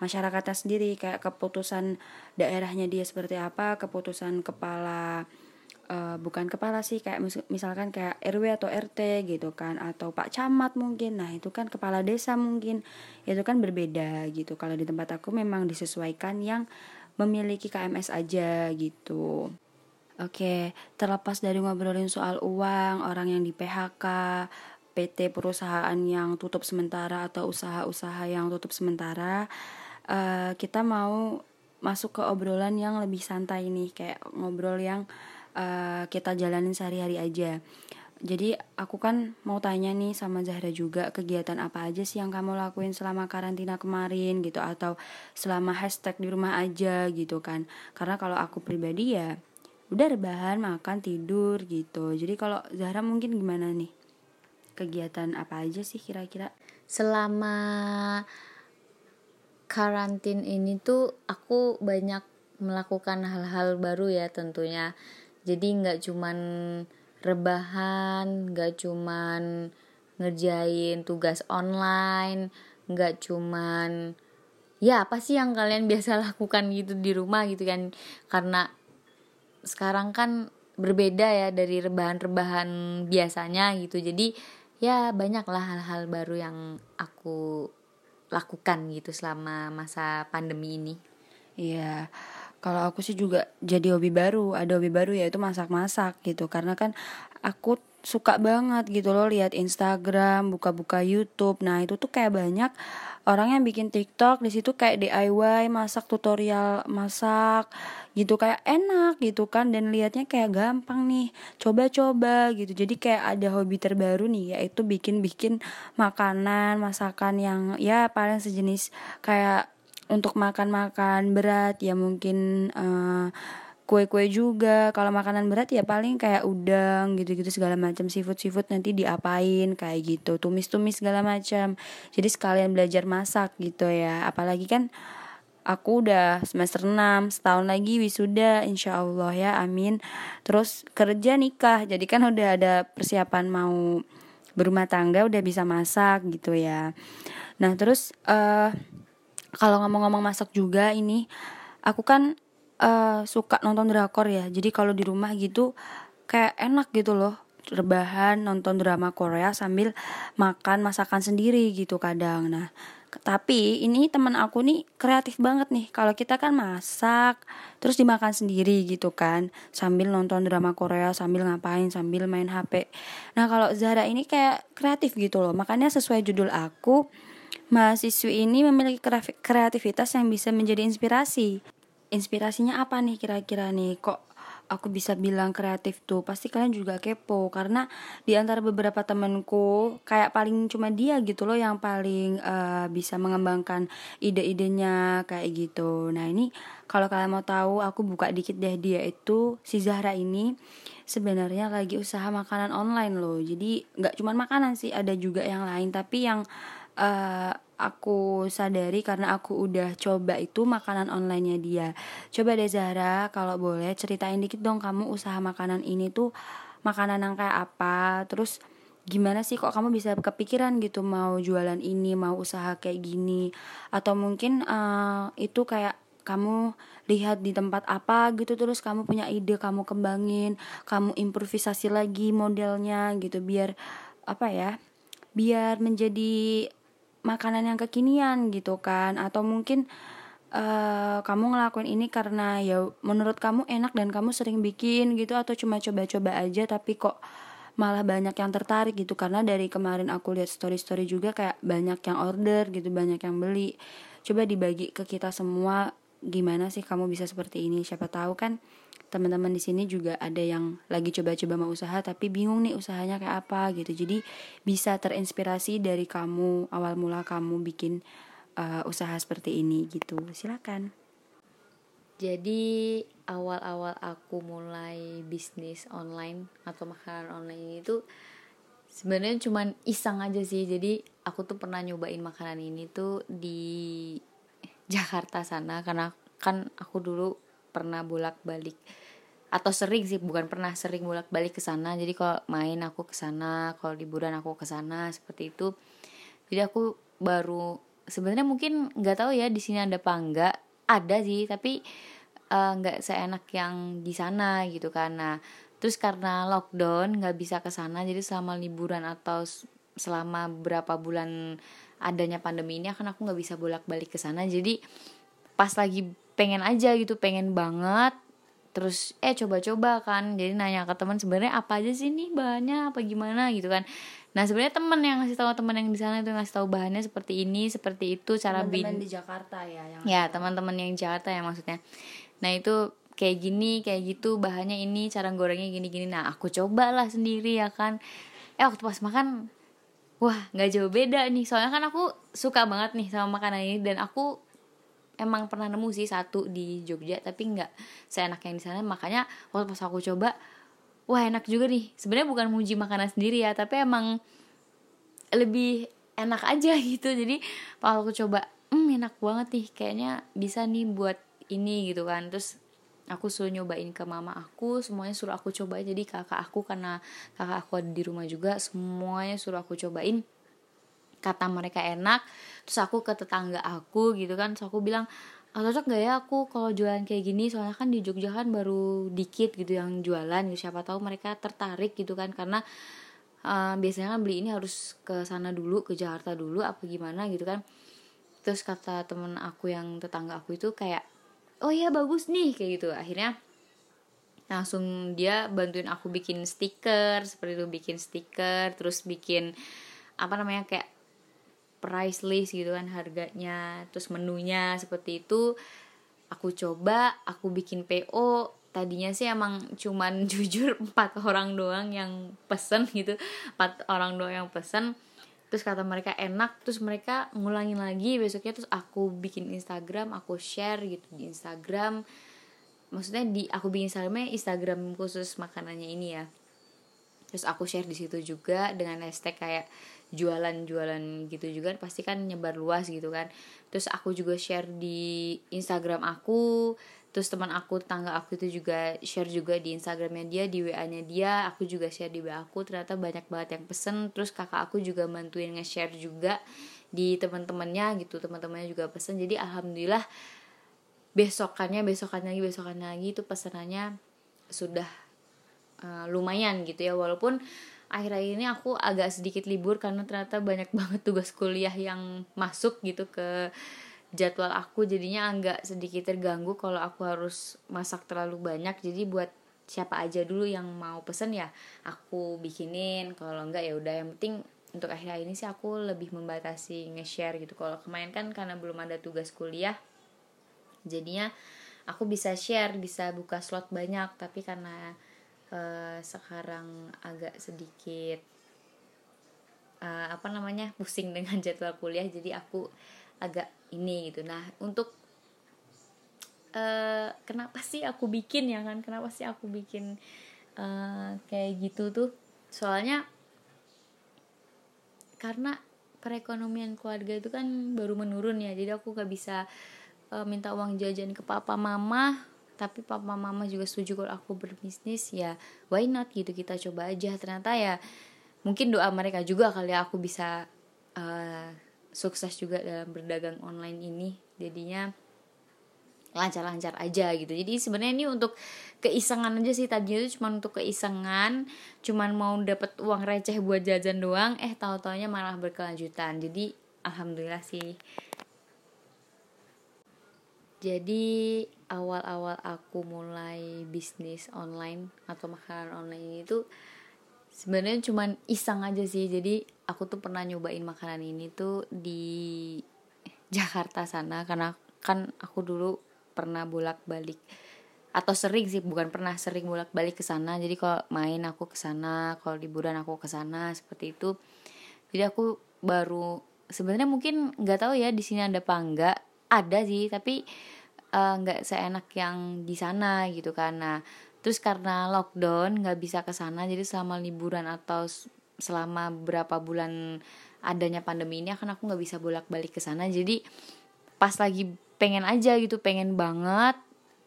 masyarakatnya sendiri kayak keputusan daerahnya dia seperti apa keputusan kepala uh, bukan kepala sih kayak mis misalkan kayak RW atau RT gitu kan atau Pak Camat mungkin. Nah itu kan kepala desa mungkin. Itu kan berbeda gitu. Kalau di tempat aku memang disesuaikan yang memiliki KMS aja gitu. Oke, terlepas dari ngobrolin soal uang, orang yang di PHK, PT perusahaan yang tutup sementara atau usaha-usaha yang tutup sementara, uh, kita mau masuk ke obrolan yang lebih santai nih, kayak ngobrol yang uh, kita jalanin sehari-hari aja. jadi aku kan mau tanya nih sama Zahra juga kegiatan apa aja sih yang kamu lakuin selama karantina kemarin gitu atau selama hashtag di rumah aja gitu kan. Karena kalau aku pribadi ya udah rebahan makan tidur gitu. Jadi kalau Zahra mungkin gimana nih? Kegiatan apa aja sih kira-kira? Selama karantin ini tuh aku banyak melakukan hal-hal baru ya tentunya. Jadi nggak cuman rebahan nggak cuman ngerjain tugas online nggak cuman ya apa sih yang kalian biasa lakukan gitu di rumah gitu kan. Karena sekarang kan berbeda ya dari rebahan-rebahan biasanya gitu. Jadi ya banyaklah hal-hal baru yang aku lakukan gitu selama masa pandemi ini Iya, kalau aku sih juga jadi hobi baru, ada hobi baru yaitu masak-masak gitu. Karena kan aku suka banget gitu loh lihat Instagram, buka-buka YouTube. Nah, itu tuh kayak banyak orang yang bikin TikTok di situ kayak DIY, masak tutorial masak gitu kayak enak gitu kan dan liatnya kayak gampang nih. Coba-coba gitu. Jadi kayak ada hobi terbaru nih yaitu bikin-bikin makanan, masakan yang ya paling sejenis kayak untuk makan-makan berat ya mungkin uh, kue-kue juga. Kalau makanan berat ya paling kayak udang gitu-gitu segala macam seafood seafood nanti diapain kayak gitu. Tumis-tumis segala macam. Jadi sekalian belajar masak gitu ya. Apalagi kan aku udah semester 6 setahun lagi wisuda insya Allah ya amin. Terus kerja nikah jadi kan udah ada persiapan mau berumah tangga udah bisa masak gitu ya. Nah terus uh, kalau ngomong-ngomong masak juga ini aku kan uh, suka nonton drakor ya. Jadi kalau di rumah gitu kayak enak gitu loh. Rebahan nonton drama Korea sambil makan masakan sendiri gitu kadang. Nah tapi ini teman aku nih kreatif banget nih. Kalau kita kan masak terus dimakan sendiri gitu kan. Sambil nonton drama Korea sambil ngapain sambil main HP nah kalau Zara ini kayak kreatif gitu loh. Makanya sesuai judul aku mahasiswi ini memiliki kreativitas yang bisa menjadi inspirasi. Inspirasinya apa nih kira-kira nih? Kok aku bisa bilang kreatif tuh? Pasti kalian juga kepo karena di antara beberapa temenku kayak paling cuma dia gitu loh yang paling uh, bisa mengembangkan ide-idenya kayak gitu. Nah, ini kalau kalian mau tahu aku buka dikit deh dia itu si Zahra ini sebenarnya lagi usaha makanan online loh. Jadi nggak cuma makanan sih, ada juga yang lain tapi yang uh, aku sadari karena aku udah coba itu makanan onlinenya dia. Coba deh Zahra, kalau boleh ceritain dikit dong kamu usaha makanan ini tuh makanan yang kayak apa, terus gimana sih kok kamu bisa kepikiran gitu mau jualan ini, mau usaha kayak gini, atau mungkin uh, itu kayak kamu lihat di tempat apa gitu terus kamu punya ide kamu kembangin kamu improvisasi lagi modelnya gitu biar apa ya biar menjadi makanan yang kekinian gitu kan. Atau mungkin uh, kamu ngelakuin ini karena ya menurut kamu enak dan kamu sering bikin gitu atau cuma coba-coba aja tapi kok malah banyak yang tertarik gitu. Karena dari kemarin aku lihat story-story juga kayak banyak yang order gitu banyak yang beli. Coba dibagi ke kita semua gimana sih kamu bisa seperti ini? Siapa tahu kan teman-teman di sini juga ada yang lagi coba-coba mau usaha tapi bingung nih usahanya kayak apa gitu. Jadi bisa terinspirasi dari kamu awal mula kamu bikin uh, usaha seperti ini gitu. Silakan. Jadi awal-awal aku mulai bisnis online atau makanan online ini tuh sebenarnya cuman iseng aja sih. Jadi aku tuh pernah nyobain makanan ini tuh di Jakarta sana. Karena kan aku dulu pernah bolak-balik atau sering sih bukan pernah sering bolak-balik ke sana. Jadi kalau main aku ke sana kalau liburan aku ke sana seperti itu. Jadi aku baru sebenarnya mungkin nggak tahu ya di sini ada apa enggak ada sih tapi eh, nggak uh, seenak yang di sana gitu nah terus karena lockdown nggak bisa ke sana. Jadi selama liburan atau selama berapa bulan adanya pandemi ini akan aku nggak bisa bolak-balik ke sana. Jadi pas lagi pengen aja gitu pengen banget terus eh coba-coba kan. Jadi nanya ke teman sebenarnya apa aja sih nih bahannya? Apa gimana? Gitu kan. Nah sebenarnya teman yang ngasih tahu teman yang di sana itu ngasih tahu bahannya seperti ini seperti itu cara teman bin di Jakarta ya yang ya teman-teman yang di Jakarta ya maksudnya. Nah itu kayak gini kayak gitu bahannya ini cara gorengnya gini gini nah aku cobalah sendiri ya kan. Eh waktu pas makan wah nggak jauh beda nih. Soalnya kan aku suka banget nih sama makanan ini dan aku emang pernah nemu sih satu di Jogja tapi nggak seenak yang di sana. Makanya waktu pas aku coba wah enak juga nih. Sebenarnya bukan muji makanan sendiri ya tapi emang lebih enak aja gitu. Jadi pas aku coba hmm enak banget nih kayaknya bisa nih buat ini gitu kan. Terus aku suruh nyobain ke mama aku semuanya suruh aku cobain. Jadi kakak aku karena kakak aku ada di rumah juga semuanya suruh aku cobain kata mereka enak terus aku ke tetangga aku gitu kan terus aku bilang ah, cocok gak ya aku kalau jualan kayak gini? Soalnya kan di Jogja kan baru dikit gitu yang jualan gitu siapa tahu mereka tertarik gitu kan karena uh, biasanya kan beli ini harus ke sana dulu ke Jakarta dulu apa gimana gitu kan. Terus kata temen aku yang tetangga aku itu kayak oh iya bagus nih kayak gitu. Akhirnya langsung dia bantuin aku bikin stiker seperti itu bikin stiker terus bikin apa namanya kayak price list gitu kan harganya terus menunya seperti itu. Aku coba aku bikin PO tadinya sih emang cuman jujur empat orang doang yang pesen gitu. Empat orang doang yang pesen. Terus kata mereka enak terus mereka ngulangin lagi besoknya. Terus aku bikin Instagram aku share gitu di Instagram. Maksudnya di aku bikin Instagramnya Instagram khusus makanannya ini ya. Terus aku share di situ juga dengan hashtag kayak jualan-jualan gitu juga pasti kan nyebar luas gitu kan. Terus aku juga share di Instagram aku terus teman aku tangga aku itu juga share juga di Instagramnya dia di WA nya dia aku juga share di WA aku. Ternyata banyak banget yang pesen terus kakak aku juga bantuin nge-share juga di teman-temannya gitu teman-temannya juga pesen. Jadi alhamdulillah besokannya besokannya lagi besokannya lagi itu pesanannya sudah uh, lumayan gitu ya. Walaupun akhir-akhir ini aku agak sedikit libur karena ternyata banyak banget tugas kuliah yang masuk gitu ke jadwal aku. Jadinya agak sedikit terganggu kalau aku harus masak terlalu banyak. Jadi buat siapa aja dulu yang mau pesen ya aku bikinin. Kalau enggak ya udah yang penting untuk akhir ini sih aku lebih membatasi nge-share gitu. Kalau kemarin kan karena belum ada tugas kuliah jadinya aku bisa share bisa buka slot banyak. Tapi karena uh, sekarang agak sedikit uh, apa namanya pusing dengan jadwal kuliah jadi aku agak ini gitu. Nah untuk uh, kenapa sih aku bikin ya kan? Kenapa sih aku bikin uh, kayak gitu tuh? Soalnya karena perekonomian keluarga itu kan baru menurun ya jadi aku gak bisa uh, minta uang jajan ke papa mama tapi papa mama juga setuju kalau aku berbisnis ya why not gitu kita coba aja. Ternyata ya mungkin doa mereka juga kali ya aku bisa uh, sukses juga dalam berdagang online ini. Jadinya lancar-lancar aja gitu. Jadi sebenarnya ini untuk keisengan aja sih tadinya itu cuma untuk keisengan. Cuman mau dapat uang receh buat jajan doang eh tahu taunya malah berkelanjutan. Jadi alhamdulillah sih. Jadi awal-awal aku mulai bisnis online atau makanan online ini tuh sebenarnya cuman iseng aja sih. Jadi aku tuh pernah nyobain makanan ini tuh di Jakarta sana karena kan aku dulu pernah bolak balik atau sering sih bukan pernah sering bolak balik ke sana. Jadi kalau main aku ke sana kalau liburan aku ke sana seperti itu. Jadi aku baru sebenarnya mungkin nggak tahu ya di sini ada apa enggak ada sih tapi nggak uh, seenak yang di sana gitu karena terus karena lockdown nggak bisa ke sana jadi selama liburan atau selama berapa bulan adanya pandemi ini akan aku nggak bisa bolak balik ke sana. Jadi pas lagi pengen aja gitu pengen banget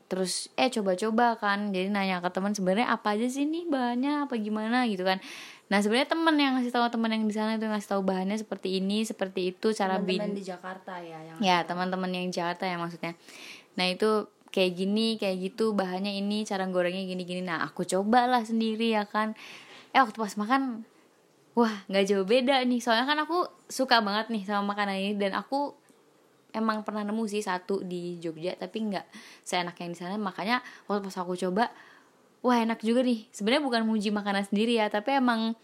terus eh coba-coba kan. Jadi nanya ke teman sebenarnya apa aja sih nih bahannya? Apa gimana? gitu kan. Nah sebenarnya teman yang ngasih tahu teman yang di sana itu ngasih tahu bahannya seperti ini seperti itu cara teman bin di Jakarta ya yang ya teman-teman yang Jakarta ya maksudnya nah itu kayak gini kayak gitu bahannya ini cara gorengnya gini gini nah aku cobalah sendiri ya kan? Eh waktu pas makan wah nggak jauh beda nih. Soalnya kan aku suka banget nih sama makanan ini. Dan aku emang pernah nemu sih satu di Jogja tapi nggak seenak yang di sana. Makanya waktu pas aku coba wah enak juga nih. Sebenarnya bukan muji makanan sendiri ya tapi emang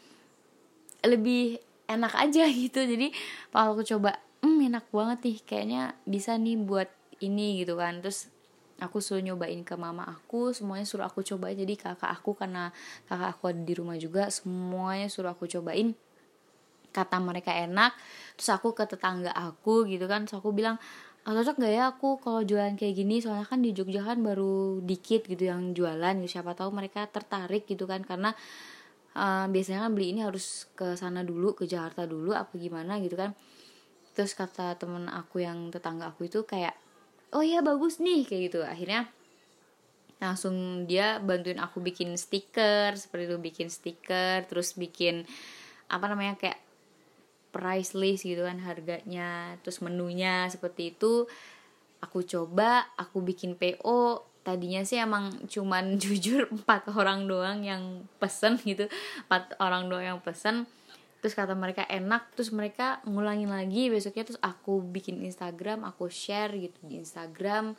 lebih enak aja gitu. Jadi pas aku coba hmm enak banget nih. Kayaknya bisa nih buat ini gitu kan. Terus aku suruh nyobain ke mama aku semuanya suruh aku cobain. Jadi kakak aku karena kakak aku ada di rumah juga semuanya suruh aku cobain. Kata mereka enak terus aku ke tetangga aku gitu kan. Terus aku bilang ah, cocok gak ya aku kalau jualan kayak gini? Soalnya kan di Jogja kan baru dikit gitu yang jualan gitu. Siapa tahu mereka tertarik gitu kan. Karena uh, biasanya kan beli ini harus ke sana dulu ke Jakarta dulu apa gimana gitu kan. Terus kata temen aku yang tetangga aku itu kayak oh iya bagus nih kayak gitu. Akhirnya langsung dia bantuin aku bikin stiker seperti itu bikin stiker terus bikin apa namanya kayak price list gitu kan harganya terus menunya seperti itu. Aku coba aku bikin PO tadinya sih emang cuman jujur empat orang doang yang pesen gitu. Empat orang doang yang pesen terus kata mereka enak terus mereka ngulangin lagi besoknya terus aku bikin Instagram aku share gitu di Instagram.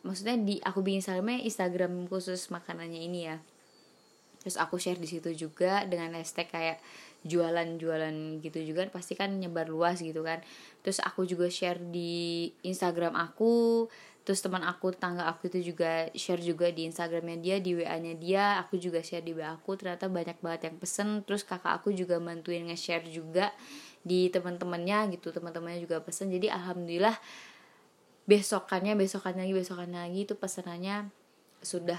Maksudnya di aku bikin Instagramnya Instagram khusus makanannya ini ya. Terus aku share di situ juga dengan hashtag kayak jualan-jualan gitu juga pasti kan nyebar luas gitu kan. Terus aku juga share di Instagram aku terus teman aku tetangga aku itu juga share juga di Instagramnya dia di WA nya dia aku juga share di WA aku. Ternyata banyak banget yang pesen. Terus kakak aku juga bantuin nge-share juga di teman-temannya gitu. Teman-temannya juga pesen. Jadi alhamdulillah besokannya besokannya lagi besokannya lagi itu pesanannya sudah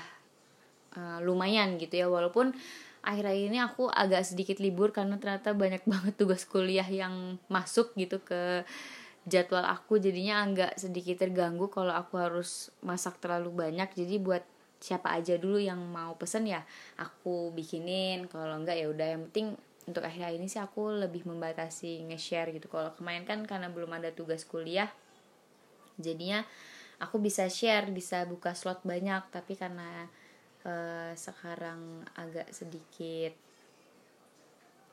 uh, lumayan gitu ya. Walaupun akhir-akhir ini aku agak sedikit libur karena ternyata banyak banget tugas kuliah yang masuk gitu ke jadwal aku jadinya agak sedikit terganggu kalau aku harus masak terlalu banyak. Jadi buat siapa aja dulu yang mau pesen ya aku bikinin. Kalau enggak ya udah yang penting untuk akhir ini sih aku lebih membatasi nge-share gitu. Kalau kemarin kan karena belum ada tugas kuliah jadinya aku bisa share bisa buka slot banyak. Tapi karena uh, sekarang agak sedikit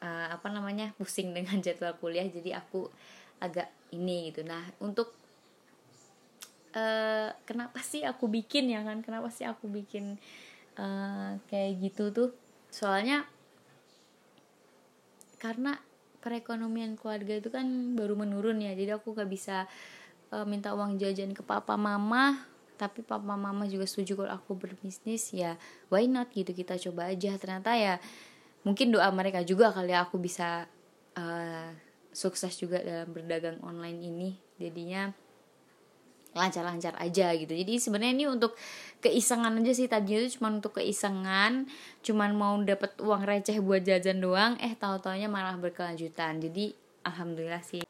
uh, apa namanya pusing dengan jadwal kuliah jadi aku agak ini gitu. Nah untuk uh, kenapa sih aku bikin ya kan? Kenapa sih aku bikin uh, kayak gitu tuh? Soalnya karena perekonomian keluarga itu kan baru menurun ya. Jadi aku gak bisa uh, minta uang jajan ke papa mama. Tapi papa mama juga setuju kalau aku berbisnis. Ya why not gitu? Kita coba aja. Ternyata ya mungkin doa mereka juga kali ya aku bisa uh, sukses juga dalam berdagang online ini. Jadinya lancar-lancar aja gitu. Jadi sebenarnya ini untuk keisengan aja sih. Tadinya itu cuma untuk keisengan cuman mau dapat uang receh buat jajan doang. Eh tahu taunya malah berkelanjutan. Jadi alhamdulillah sih.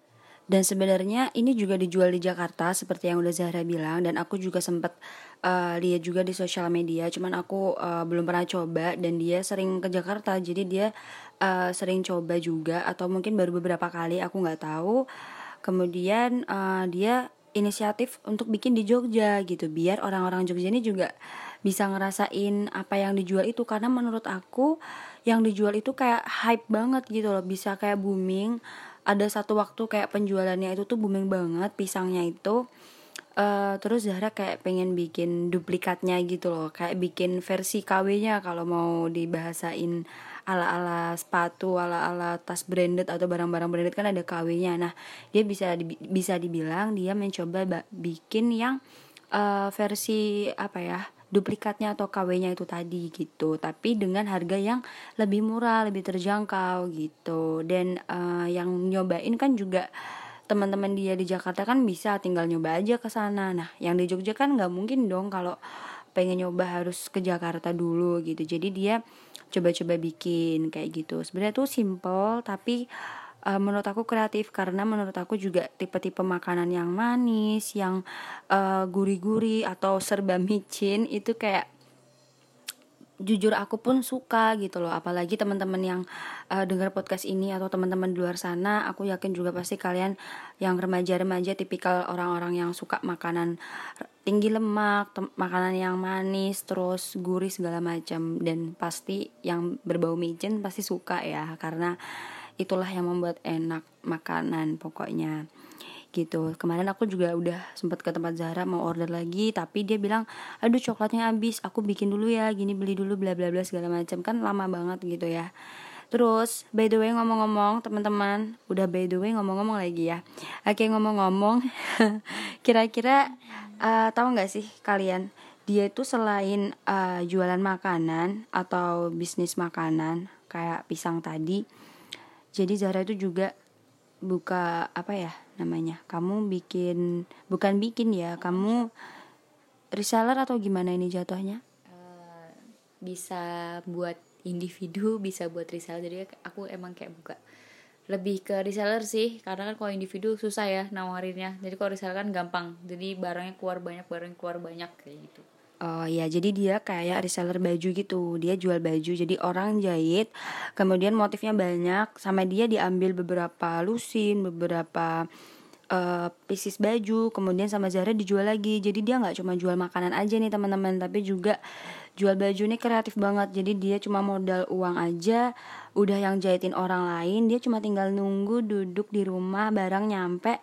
Dan sebenarnya ini juga dijual di Jakarta seperti yang udah Zahra bilang. Dan aku juga sempat uh, lihat juga di sosial media. Cuman aku uh, belum pernah coba dan dia sering ke Jakarta. Jadi dia uh, sering coba juga atau mungkin baru beberapa kali aku nggak tahu. Kemudian uh, dia inisiatif untuk bikin di Jogja gitu biar orang-orang Jogja ini juga bisa ngerasain apa yang dijual itu. Karena menurut aku yang dijual itu kayak hype banget gitu loh bisa kayak booming. Ada satu waktu kayak penjualannya itu tuh booming banget pisangnya itu uh, terus Zahra kayak pengen bikin duplikatnya gitu loh kayak bikin versi KW-nya kalau mau dibahasain ala-ala sepatu ala-ala tas branded atau barang-barang branded kan ada KW-nya nah dia bisa di, bisa dibilang dia mencoba bikin yang uh, versi apa ya duplikatnya atau KW-nya itu tadi gitu tapi dengan harga yang lebih murah lebih terjangkau gitu. Dan uh, yang nyobain kan juga teman-teman dia di Jakarta kan bisa tinggal nyoba aja ke sana. Nah yang di Jogja kan nggak mungkin dong kalau pengen nyoba harus ke Jakarta dulu gitu. Jadi dia coba-coba bikin kayak gitu. Sebenarnya tuh simple tapi uh, menurut aku kreatif karena menurut aku juga tipe-tipe makanan yang manis, yang uh, gurih-gurih atau serba micin itu kayak jujur aku pun suka gitu loh. Apalagi teman-teman yang uh, dengar podcast ini atau teman-teman di luar sana aku yakin juga pasti kalian yang remaja-remaja tipikal orang-orang yang suka makanan tinggi lemak makanan yang manis terus gurih segala macam. Dan pasti yang berbau micin pasti suka ya karena itulah yang membuat enak makanan pokoknya gitu. Kemarin aku juga udah sempat ke tempat Zahra mau order lagi tapi dia bilang aduh coklatnya habis aku bikin dulu ya gini beli dulu bla bla bla segala macam. Kan lama banget gitu ya. Terus by the way ngomong-ngomong teman-teman udah by the way ngomong-ngomong lagi ya. Oke ngomong-ngomong kira-kira uh, tahu nggak sih kalian dia itu selain uh, jualan makanan atau bisnis makanan kayak pisang tadi jadi Zara itu juga buka apa ya namanya. Kamu bikin bukan bikin ya kamu reseller atau gimana ini jatuhnya? Uh, bisa buat individu bisa buat reseller. Jadi aku emang kayak buka. Lebih ke reseller sih karena kan kalau individu susah ya nawarinnya. Jadi kalau reseller kan gampang. Jadi barangnya keluar banyak barang keluar banyak kayak gitu Oh ya, jadi dia kayak reseller baju gitu. Dia jual baju, jadi orang jahit. Kemudian motifnya banyak, sama dia diambil beberapa lusin, beberapa uh, pieces baju. Kemudian sama Zara dijual lagi. Jadi dia nggak cuma jual makanan aja nih teman-teman, tapi juga jual baju ini kreatif banget. Jadi dia cuma modal uang aja, udah yang jahitin orang lain. Dia cuma tinggal nunggu duduk di rumah, barang nyampe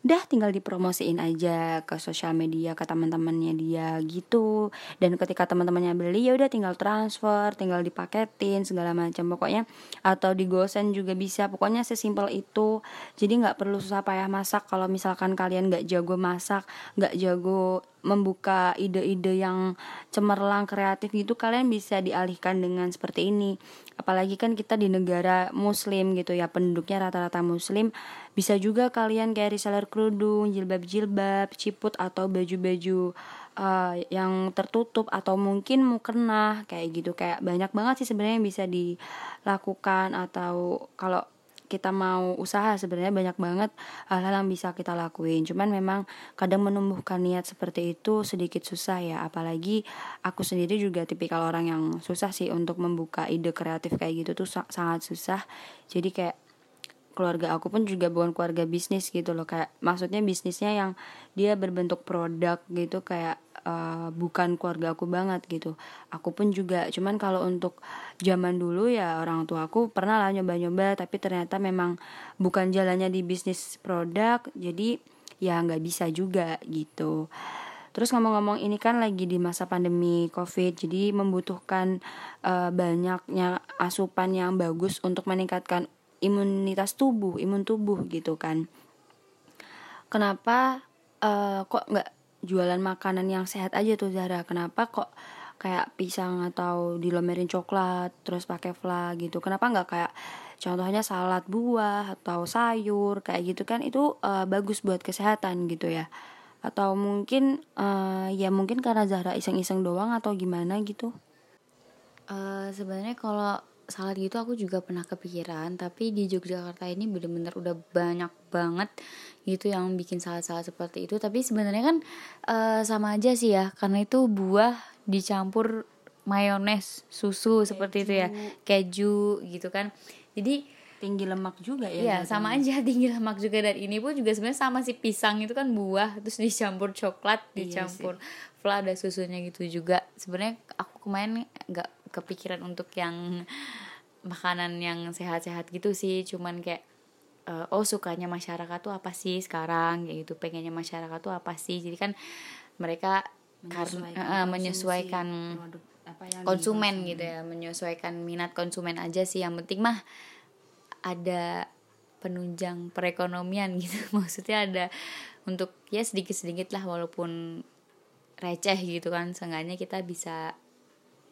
udah tinggal dipromosiin aja ke sosial media ke teman-temannya dia gitu. Dan ketika teman-temannya beli ya udah tinggal transfer tinggal dipaketin segala macam. Pokoknya atau digosen juga bisa. Pokoknya sesimpel itu. Jadi nggak perlu susah payah masak. Kalau misalkan kalian nggak jago masak nggak jago membuka ide-ide yang cemerlang kreatif gitu kalian bisa dialihkan dengan seperti ini apalagi kan kita di negara muslim gitu ya penduduknya rata-rata muslim. Bisa juga kalian kayak reseller kerudung jilbab-jilbab ciput atau baju-baju uh, yang tertutup atau mungkin mukena kayak gitu. Kayak banyak banget sih sebenarnya yang bisa dilakukan atau kalau kita mau usaha sebenarnya banyak banget hal-hal yang bisa kita lakuin. Cuman memang kadang menumbuhkan niat seperti itu sedikit susah ya. Apalagi aku sendiri juga tipikal orang yang susah sih untuk membuka ide kreatif kayak gitu tuh sangat susah. Jadi kayak keluarga aku pun juga bukan keluarga bisnis gitu loh. Kayak maksudnya bisnisnya yang dia berbentuk produk gitu kayak uh, bukan keluarga aku banget gitu. Aku pun juga cuman kalau untuk zaman dulu ya orang tua aku pernah lah nyoba-nyoba tapi ternyata memang bukan jalannya di bisnis produk jadi ya nggak bisa juga gitu. Terus ngomong-ngomong ini kan lagi di masa pandemi COVID, jadi membutuhkan uh, banyaknya asupan yang bagus untuk meningkatkan imunitas tubuh imun tubuh gitu kan. Kenapa uh, kok nggak jualan makanan yang sehat aja tuh Zara kenapa kok kayak pisang atau dilomerin coklat terus pakai fla gitu? Kenapa nggak kayak contohnya salad buah atau sayur kayak gitu kan? Itu uh, bagus buat kesehatan gitu ya. Atau mungkin uh, ya mungkin karena Zara iseng-iseng doang atau gimana gitu? Uh, sebenarnya kalau salad gitu aku juga pernah kepikiran tapi di Yogyakarta ini bener-bener udah banyak banget gitu yang bikin salad-salad seperti itu. Tapi sebenarnya kan uh, sama aja sih ya karena itu buah dicampur mayones susu keju. seperti itu ya keju. gitu kan. Jadi tinggi lemak juga ya Iya sama aja tinggi lemak juga. Dan ini pun juga sebenarnya sama si pisang itu kan buah terus dicampur coklat iya dicampur iya fla ada susunya gitu juga. Sebenarnya aku kemarin nggak kepikiran untuk yang makanan yang sehat-sehat gitu sih. Cuman kayak uh, oh sukanya masyarakat tuh apa sih sekarang? Kayak gitu pengennya masyarakat tuh apa sih? Jadi kan mereka menyesuaikan, karena uh, menyesuaikan konsumen gitu ya. Menyesuaikan minat konsumen aja sih. Yang penting mah ada penunjang perekonomian gitu. Maksudnya ada untuk ya sedikit sedikit lah walaupun receh gitu kan. Seenggaknya kita bisa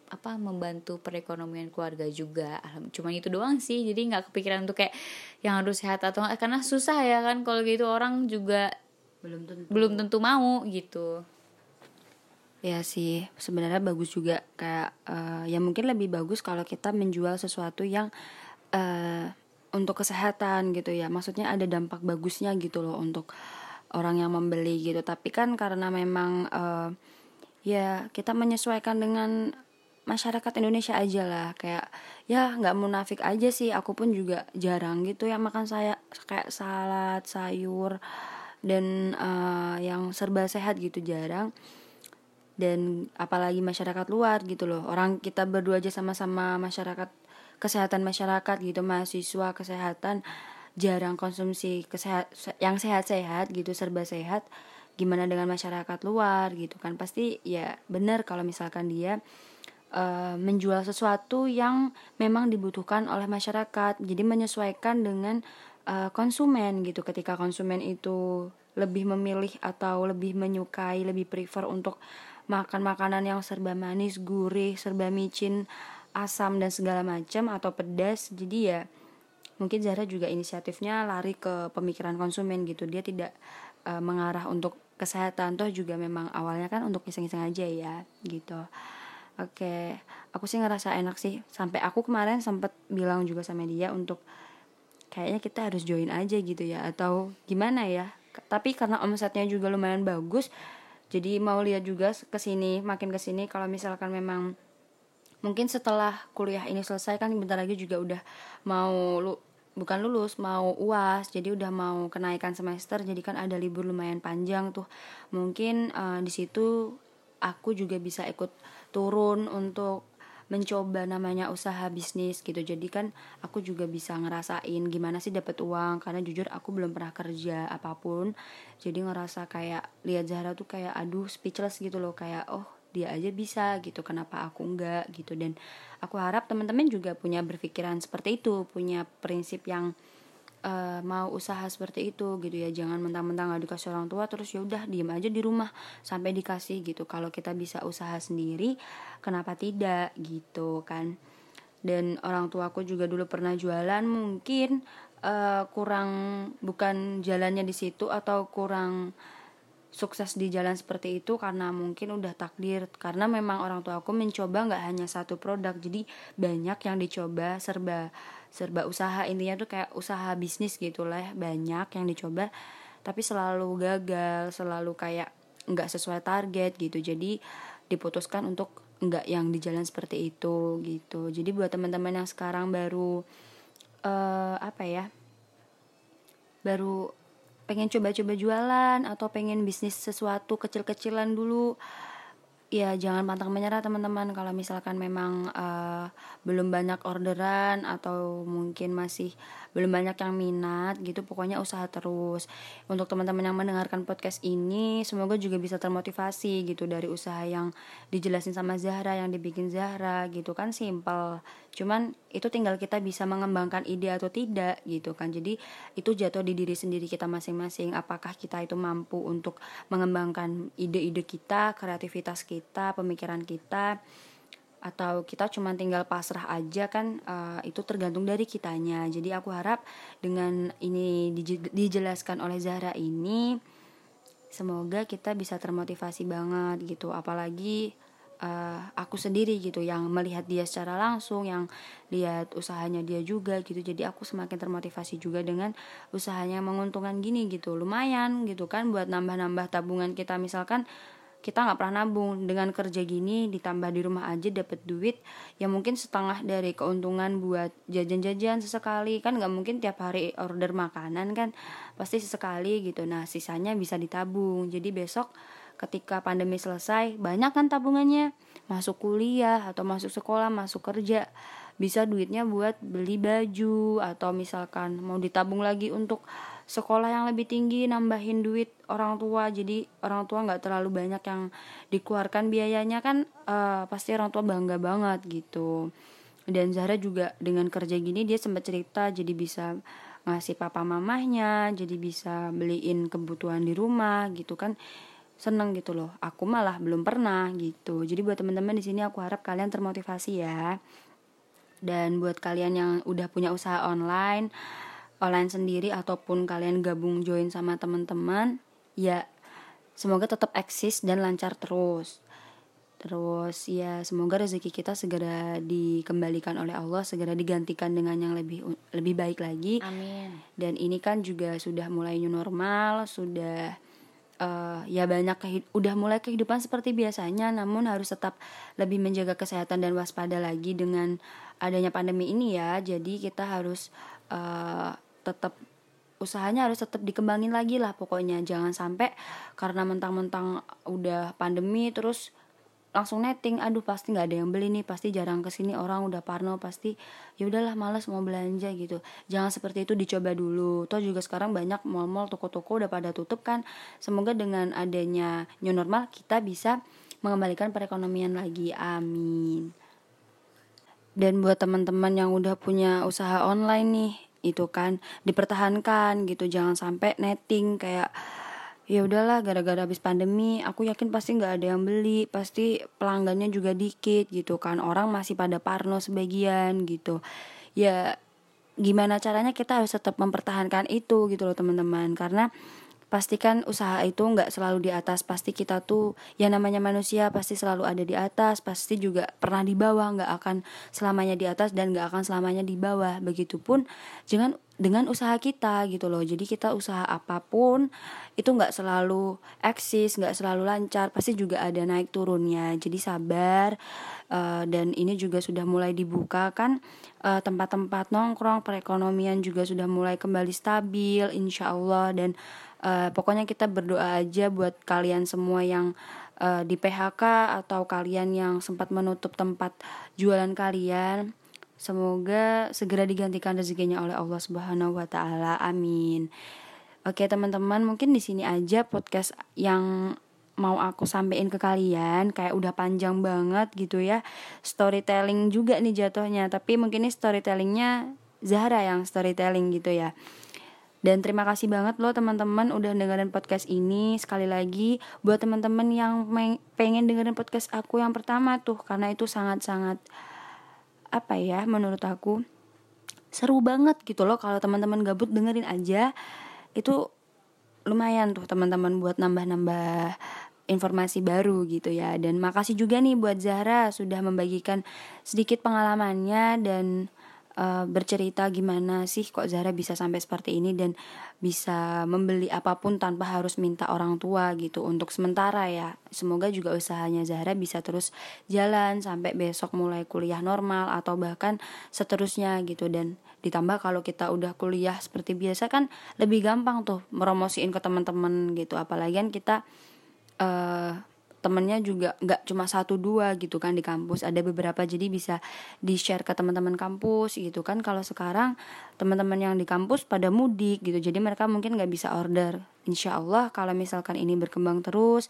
apa membantu perekonomian keluarga juga. Cuma itu doang sih. Jadi nggak kepikiran untuk kayak yang harus sehat atau enggak karena susah ya kan kalau gitu orang juga belum tentu. belum tentu mau gitu. Ya sih sebenarnya bagus juga. Kayak uh, ya mungkin lebih bagus kalau kita menjual sesuatu yang uh, untuk kesehatan gitu ya. Maksudnya ada dampak bagusnya gitu loh untuk orang yang membeli gitu. Tapi kan karena memang uh, ya kita menyesuaikan dengan masyarakat Indonesia aja lah. Kayak ya nggak munafik aja sih. Aku pun juga jarang gitu ya makan saya kayak salad sayur dan uh, yang serba sehat gitu jarang. Dan apalagi masyarakat luar gitu loh. Orang kita berdua aja sama-sama masyarakat kesehatan masyarakat gitu mahasiswa kesehatan jarang konsumsi kesehat yang sehat-sehat gitu serba sehat gimana dengan masyarakat luar gitu kan. Pasti ya benar kalau misalkan dia uh, menjual sesuatu yang memang dibutuhkan oleh masyarakat. Jadi menyesuaikan dengan uh, konsumen gitu. Ketika konsumen itu lebih memilih atau lebih menyukai lebih prefer untuk makan makanan yang serba manis gurih serba micin asam dan segala macam atau pedas jadi ya mungkin Zara juga inisiatifnya lari ke pemikiran konsumen gitu. Dia tidak uh, mengarah untuk kesehatan. Toh juga memang awalnya kan untuk iseng-iseng aja ya gitu Oke, aku sih ngerasa enak sih. Sampai aku kemarin sempet bilang juga sama dia untuk kayaknya kita harus join aja gitu ya atau gimana ya. Tapi karena omsetnya juga lumayan bagus, jadi mau lihat juga ke sini, makin ke sini kalau misalkan memang mungkin setelah kuliah ini selesai kan bentar lagi juga udah mau lu bukan lulus mau uas jadi udah mau kenaikan semester jadi kan ada libur lumayan panjang tuh mungkin uh, di situ aku juga bisa ikut turun untuk mencoba namanya usaha bisnis gitu. Jadi kan aku juga bisa ngerasain gimana sih dapat uang karena jujur aku belum pernah kerja apa pun. Jadi ngerasa kayak lihat Zahra tuh kayak aduh speechless gitu loh. Kayak oh dia aja bisa gitu kenapa aku enggak gitu. Dan aku harap teman-teman juga punya berpikiran seperti itu punya prinsip yang uh, mau usaha seperti itu gitu ya. Jangan mentang-mentang nggak dikasih orang tua terus ya udah diem aja di rumah sampai dikasih gitu. Kalau kita bisa usaha sendiri kenapa tidak gitu kan? Dan orang tuaku juga dulu pernah jualan mungkin uh, kurang bukan jalannya di situ atau kurang sukses di jalan seperti itu karena mungkin udah takdir. Karena memang orang tua aku mencoba nggak hanya satu produk jadi banyak yang dicoba serba serba usaha. Intinya tuh kayak usaha bisnis gitu lah banyak yang dicoba tapi selalu gagal selalu kayak nggak sesuai target gitu. Jadi diputuskan untuk nggak yang di jalan seperti itu gitu. Jadi buat teman-teman yang sekarang baru uh, apa ya baru pengen coba-coba jualan atau pengen bisnis sesuatu kecil-kecilan dulu ya jangan pantang menyerah teman-teman. Kalau misalkan memang uh, belum banyak orderan atau mungkin masih belum banyak yang minat gitu pokoknya usaha terus. Untuk teman-teman yang mendengarkan podcast ini semoga juga bisa termotivasi gitu dari usaha yang dijelasin sama Zahra yang dibikin Zahra gitu kan simple cuman itu tinggal kita bisa mengembangkan ide atau tidak gitu kan. Jadi itu jatuh di diri sendiri kita masing-masing. Apakah kita itu mampu untuk mengembangkan ide-ide kita kreativitas kita pemikiran kita atau kita cuma tinggal pasrah aja kan uh, itu tergantung dari kitanya. Jadi aku harap dengan ini dijelaskan oleh Zahra ini semoga kita bisa termotivasi banget gitu. Apalagi uh, aku sendiri gitu yang melihat dia secara langsung yang lihat usahanya dia juga gitu. Jadi aku semakin termotivasi juga dengan usahanya menguntungkan gini gitu. Lumayan gitu kan buat nambah-nambah tabungan kita. Misalkan kita nggak pernah nabung dengan kerja gini ditambah di rumah aja dapat duit ya mungkin setengah dari keuntungan buat jajan-jajan sesekali. Kan nggak mungkin tiap hari order makanan kan pasti sesekali gitu. Nah sisanya bisa ditabung. Jadi besok ketika pandemi selesai banyak kan tabungannya. Masuk kuliah atau masuk sekolah masuk kerja. Bisa duitnya buat beli baju atau misalkan mau ditabung lagi untuk sekolah yang lebih tinggi nambahin duit orang tua. Jadi orang tua nggak terlalu banyak yang dikeluarkan biayanya kan uh, pasti orang tua bangga banget gitu. Dan Zahra juga dengan kerja gini dia sempat cerita jadi bisa ngasih papa mamahnya jadi bisa beliin kebutuhan di rumah gitu kan seneng gitu loh. Aku malah belum pernah gitu. Jadi buat teman-teman di sini aku harap kalian termotivasi ya. Dan buat kalian yang udah punya usaha online online sendiri ataupun kalian gabung join sama teman-teman ya semoga tetap eksis dan lancar terus. Terus ya semoga rezeki kita segera dikembalikan oleh Allah segera digantikan dengan yang lebih lebih baik lagi. Amin. Dan ini kan juga sudah mulai new normal sudah uh, ya banyak udah mulai kehidupan seperti biasanya namun harus tetap lebih menjaga kesehatan dan waspada lagi dengan adanya pandemi ini ya. Jadi kita harus uh, tetap usahanya harus tetap dikembangin lagi lah pokoknya. Jangan sampai karena mentang-mentang udah pandemi terus langsung netting aduh pasti nggak ada yang beli nih pasti jarang ke sini orang udah parno pasti ya udahlah males mau belanja gitu. Jangan seperti itu dicoba dulu. Toh juga sekarang banyak mall-mall toko-toko udah pada tutup kan. Semoga dengan adanya new normal kita bisa mengembalikan perekonomian lagi. Amin. Dan buat teman-teman yang udah punya usaha online nih itu kan dipertahankan gitu. Jangan sampai netting kayak ya udahlah gara-gara habis pandemi aku yakin pasti nggak ada yang beli pasti pelanggannya juga dikit gitu kan. Orang masih pada parno sebagian gitu. Ya gimana caranya kita harus tetap mempertahankan itu gitu loh teman-teman. Karena pastikan usaha itu nggak selalu di atas. Pasti kita tuh ya namanya manusia pasti selalu ada di atas. Pasti juga pernah di bawah nggak akan selamanya di atas dan nggak akan selamanya di bawah. Begitupun jangan dengan usaha kita gitu loh. Jadi kita usaha apa pun itu nggak selalu eksis nggak selalu lancar. Pasti juga ada naik turunnya. Jadi sabar uh, dan ini juga sudah mulai dibuka kan. Uh, tempat-tempat nongkrong perekonomian juga sudah mulai kembali stabil insya Allah. Dan uh, pokoknya kita berdoa aja buat kalian semua yang uh, di PHK atau kalian yang sempat menutup tempat jualan kalian. Semoga segera digantikan rezekinya oleh Allah Subhanahu wa taala. Amin. Oke teman-teman mungkin di sini aja podcast yang mau aku sampein ke kalian kayak udah panjang banget gitu ya. Storytelling juga nih jatuhnya tapi mungkin ini storytellingnya Zahra yang storytelling gitu ya dan terima kasih banget loh teman-teman udah dengerin podcast ini. Sekali lagi buat teman-teman yang pengen dengerin podcast aku yang pertama tuh Karena itu sangat-sangat apa ya menurut aku seru banget gitu loh kalau teman-teman gabut dengerin aja. Itu lumayan tuh teman-teman buat nambah-nambah informasi baru gitu ya. Dan makasih juga nih buat Zahra sudah membagikan sedikit pengalamannya dan uh, bercerita gimana sih kok Zara bisa sampai seperti ini dan bisa membeli apa pun tanpa harus minta orang tua gitu untuk sementara ya. Semoga juga usahanya Zahra bisa terus jalan sampai besok mulai kuliah normal atau bahkan seterusnya gitu. Dan ditambah kalau kita udah kuliah seperti biasa kan lebih gampang tuh meromosiin ke teman-teman gitu. Apalagi kan kita uh, temennya juga nggak cuma satu dua gitu kan di kampus. Ada beberapa jadi bisa di share ke teman-teman kampus gitu kan. Kalau sekarang teman-teman yang di kampus pada mudik gitu. Jadi mereka mungkin nggak bisa order. Insya Allah kalau misalkan ini berkembang terus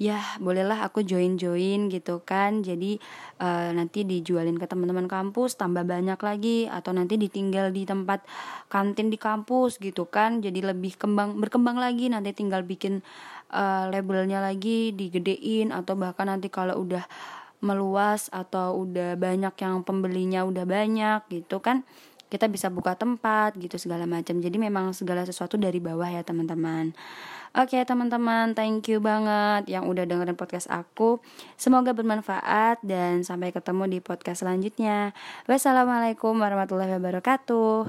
ya bolehlah aku join join gitu kan. Jadi uh, nanti dijualin ke teman-teman kampus tambah banyak lagi. Atau nanti ditinggal di tempat kantin di kampus gitu kan. Jadi lebih kembang berkembang lagi. Nanti tinggal bikin uh, labelnya lagi digedein. Atau bahkan nanti kalau udah meluas atau udah banyak yang pembelinya udah banyak gitu kan kita bisa buka tempat gitu segala macam. Jadi memang segala sesuatu dari bawah ya teman-teman oke teman-teman thank you banget yang udah dengerin podcast aku. Semoga bermanfaat dan sampai ketemu di podcast selanjutnya. Wassalamualaikum warahmatullahi wabarakatuh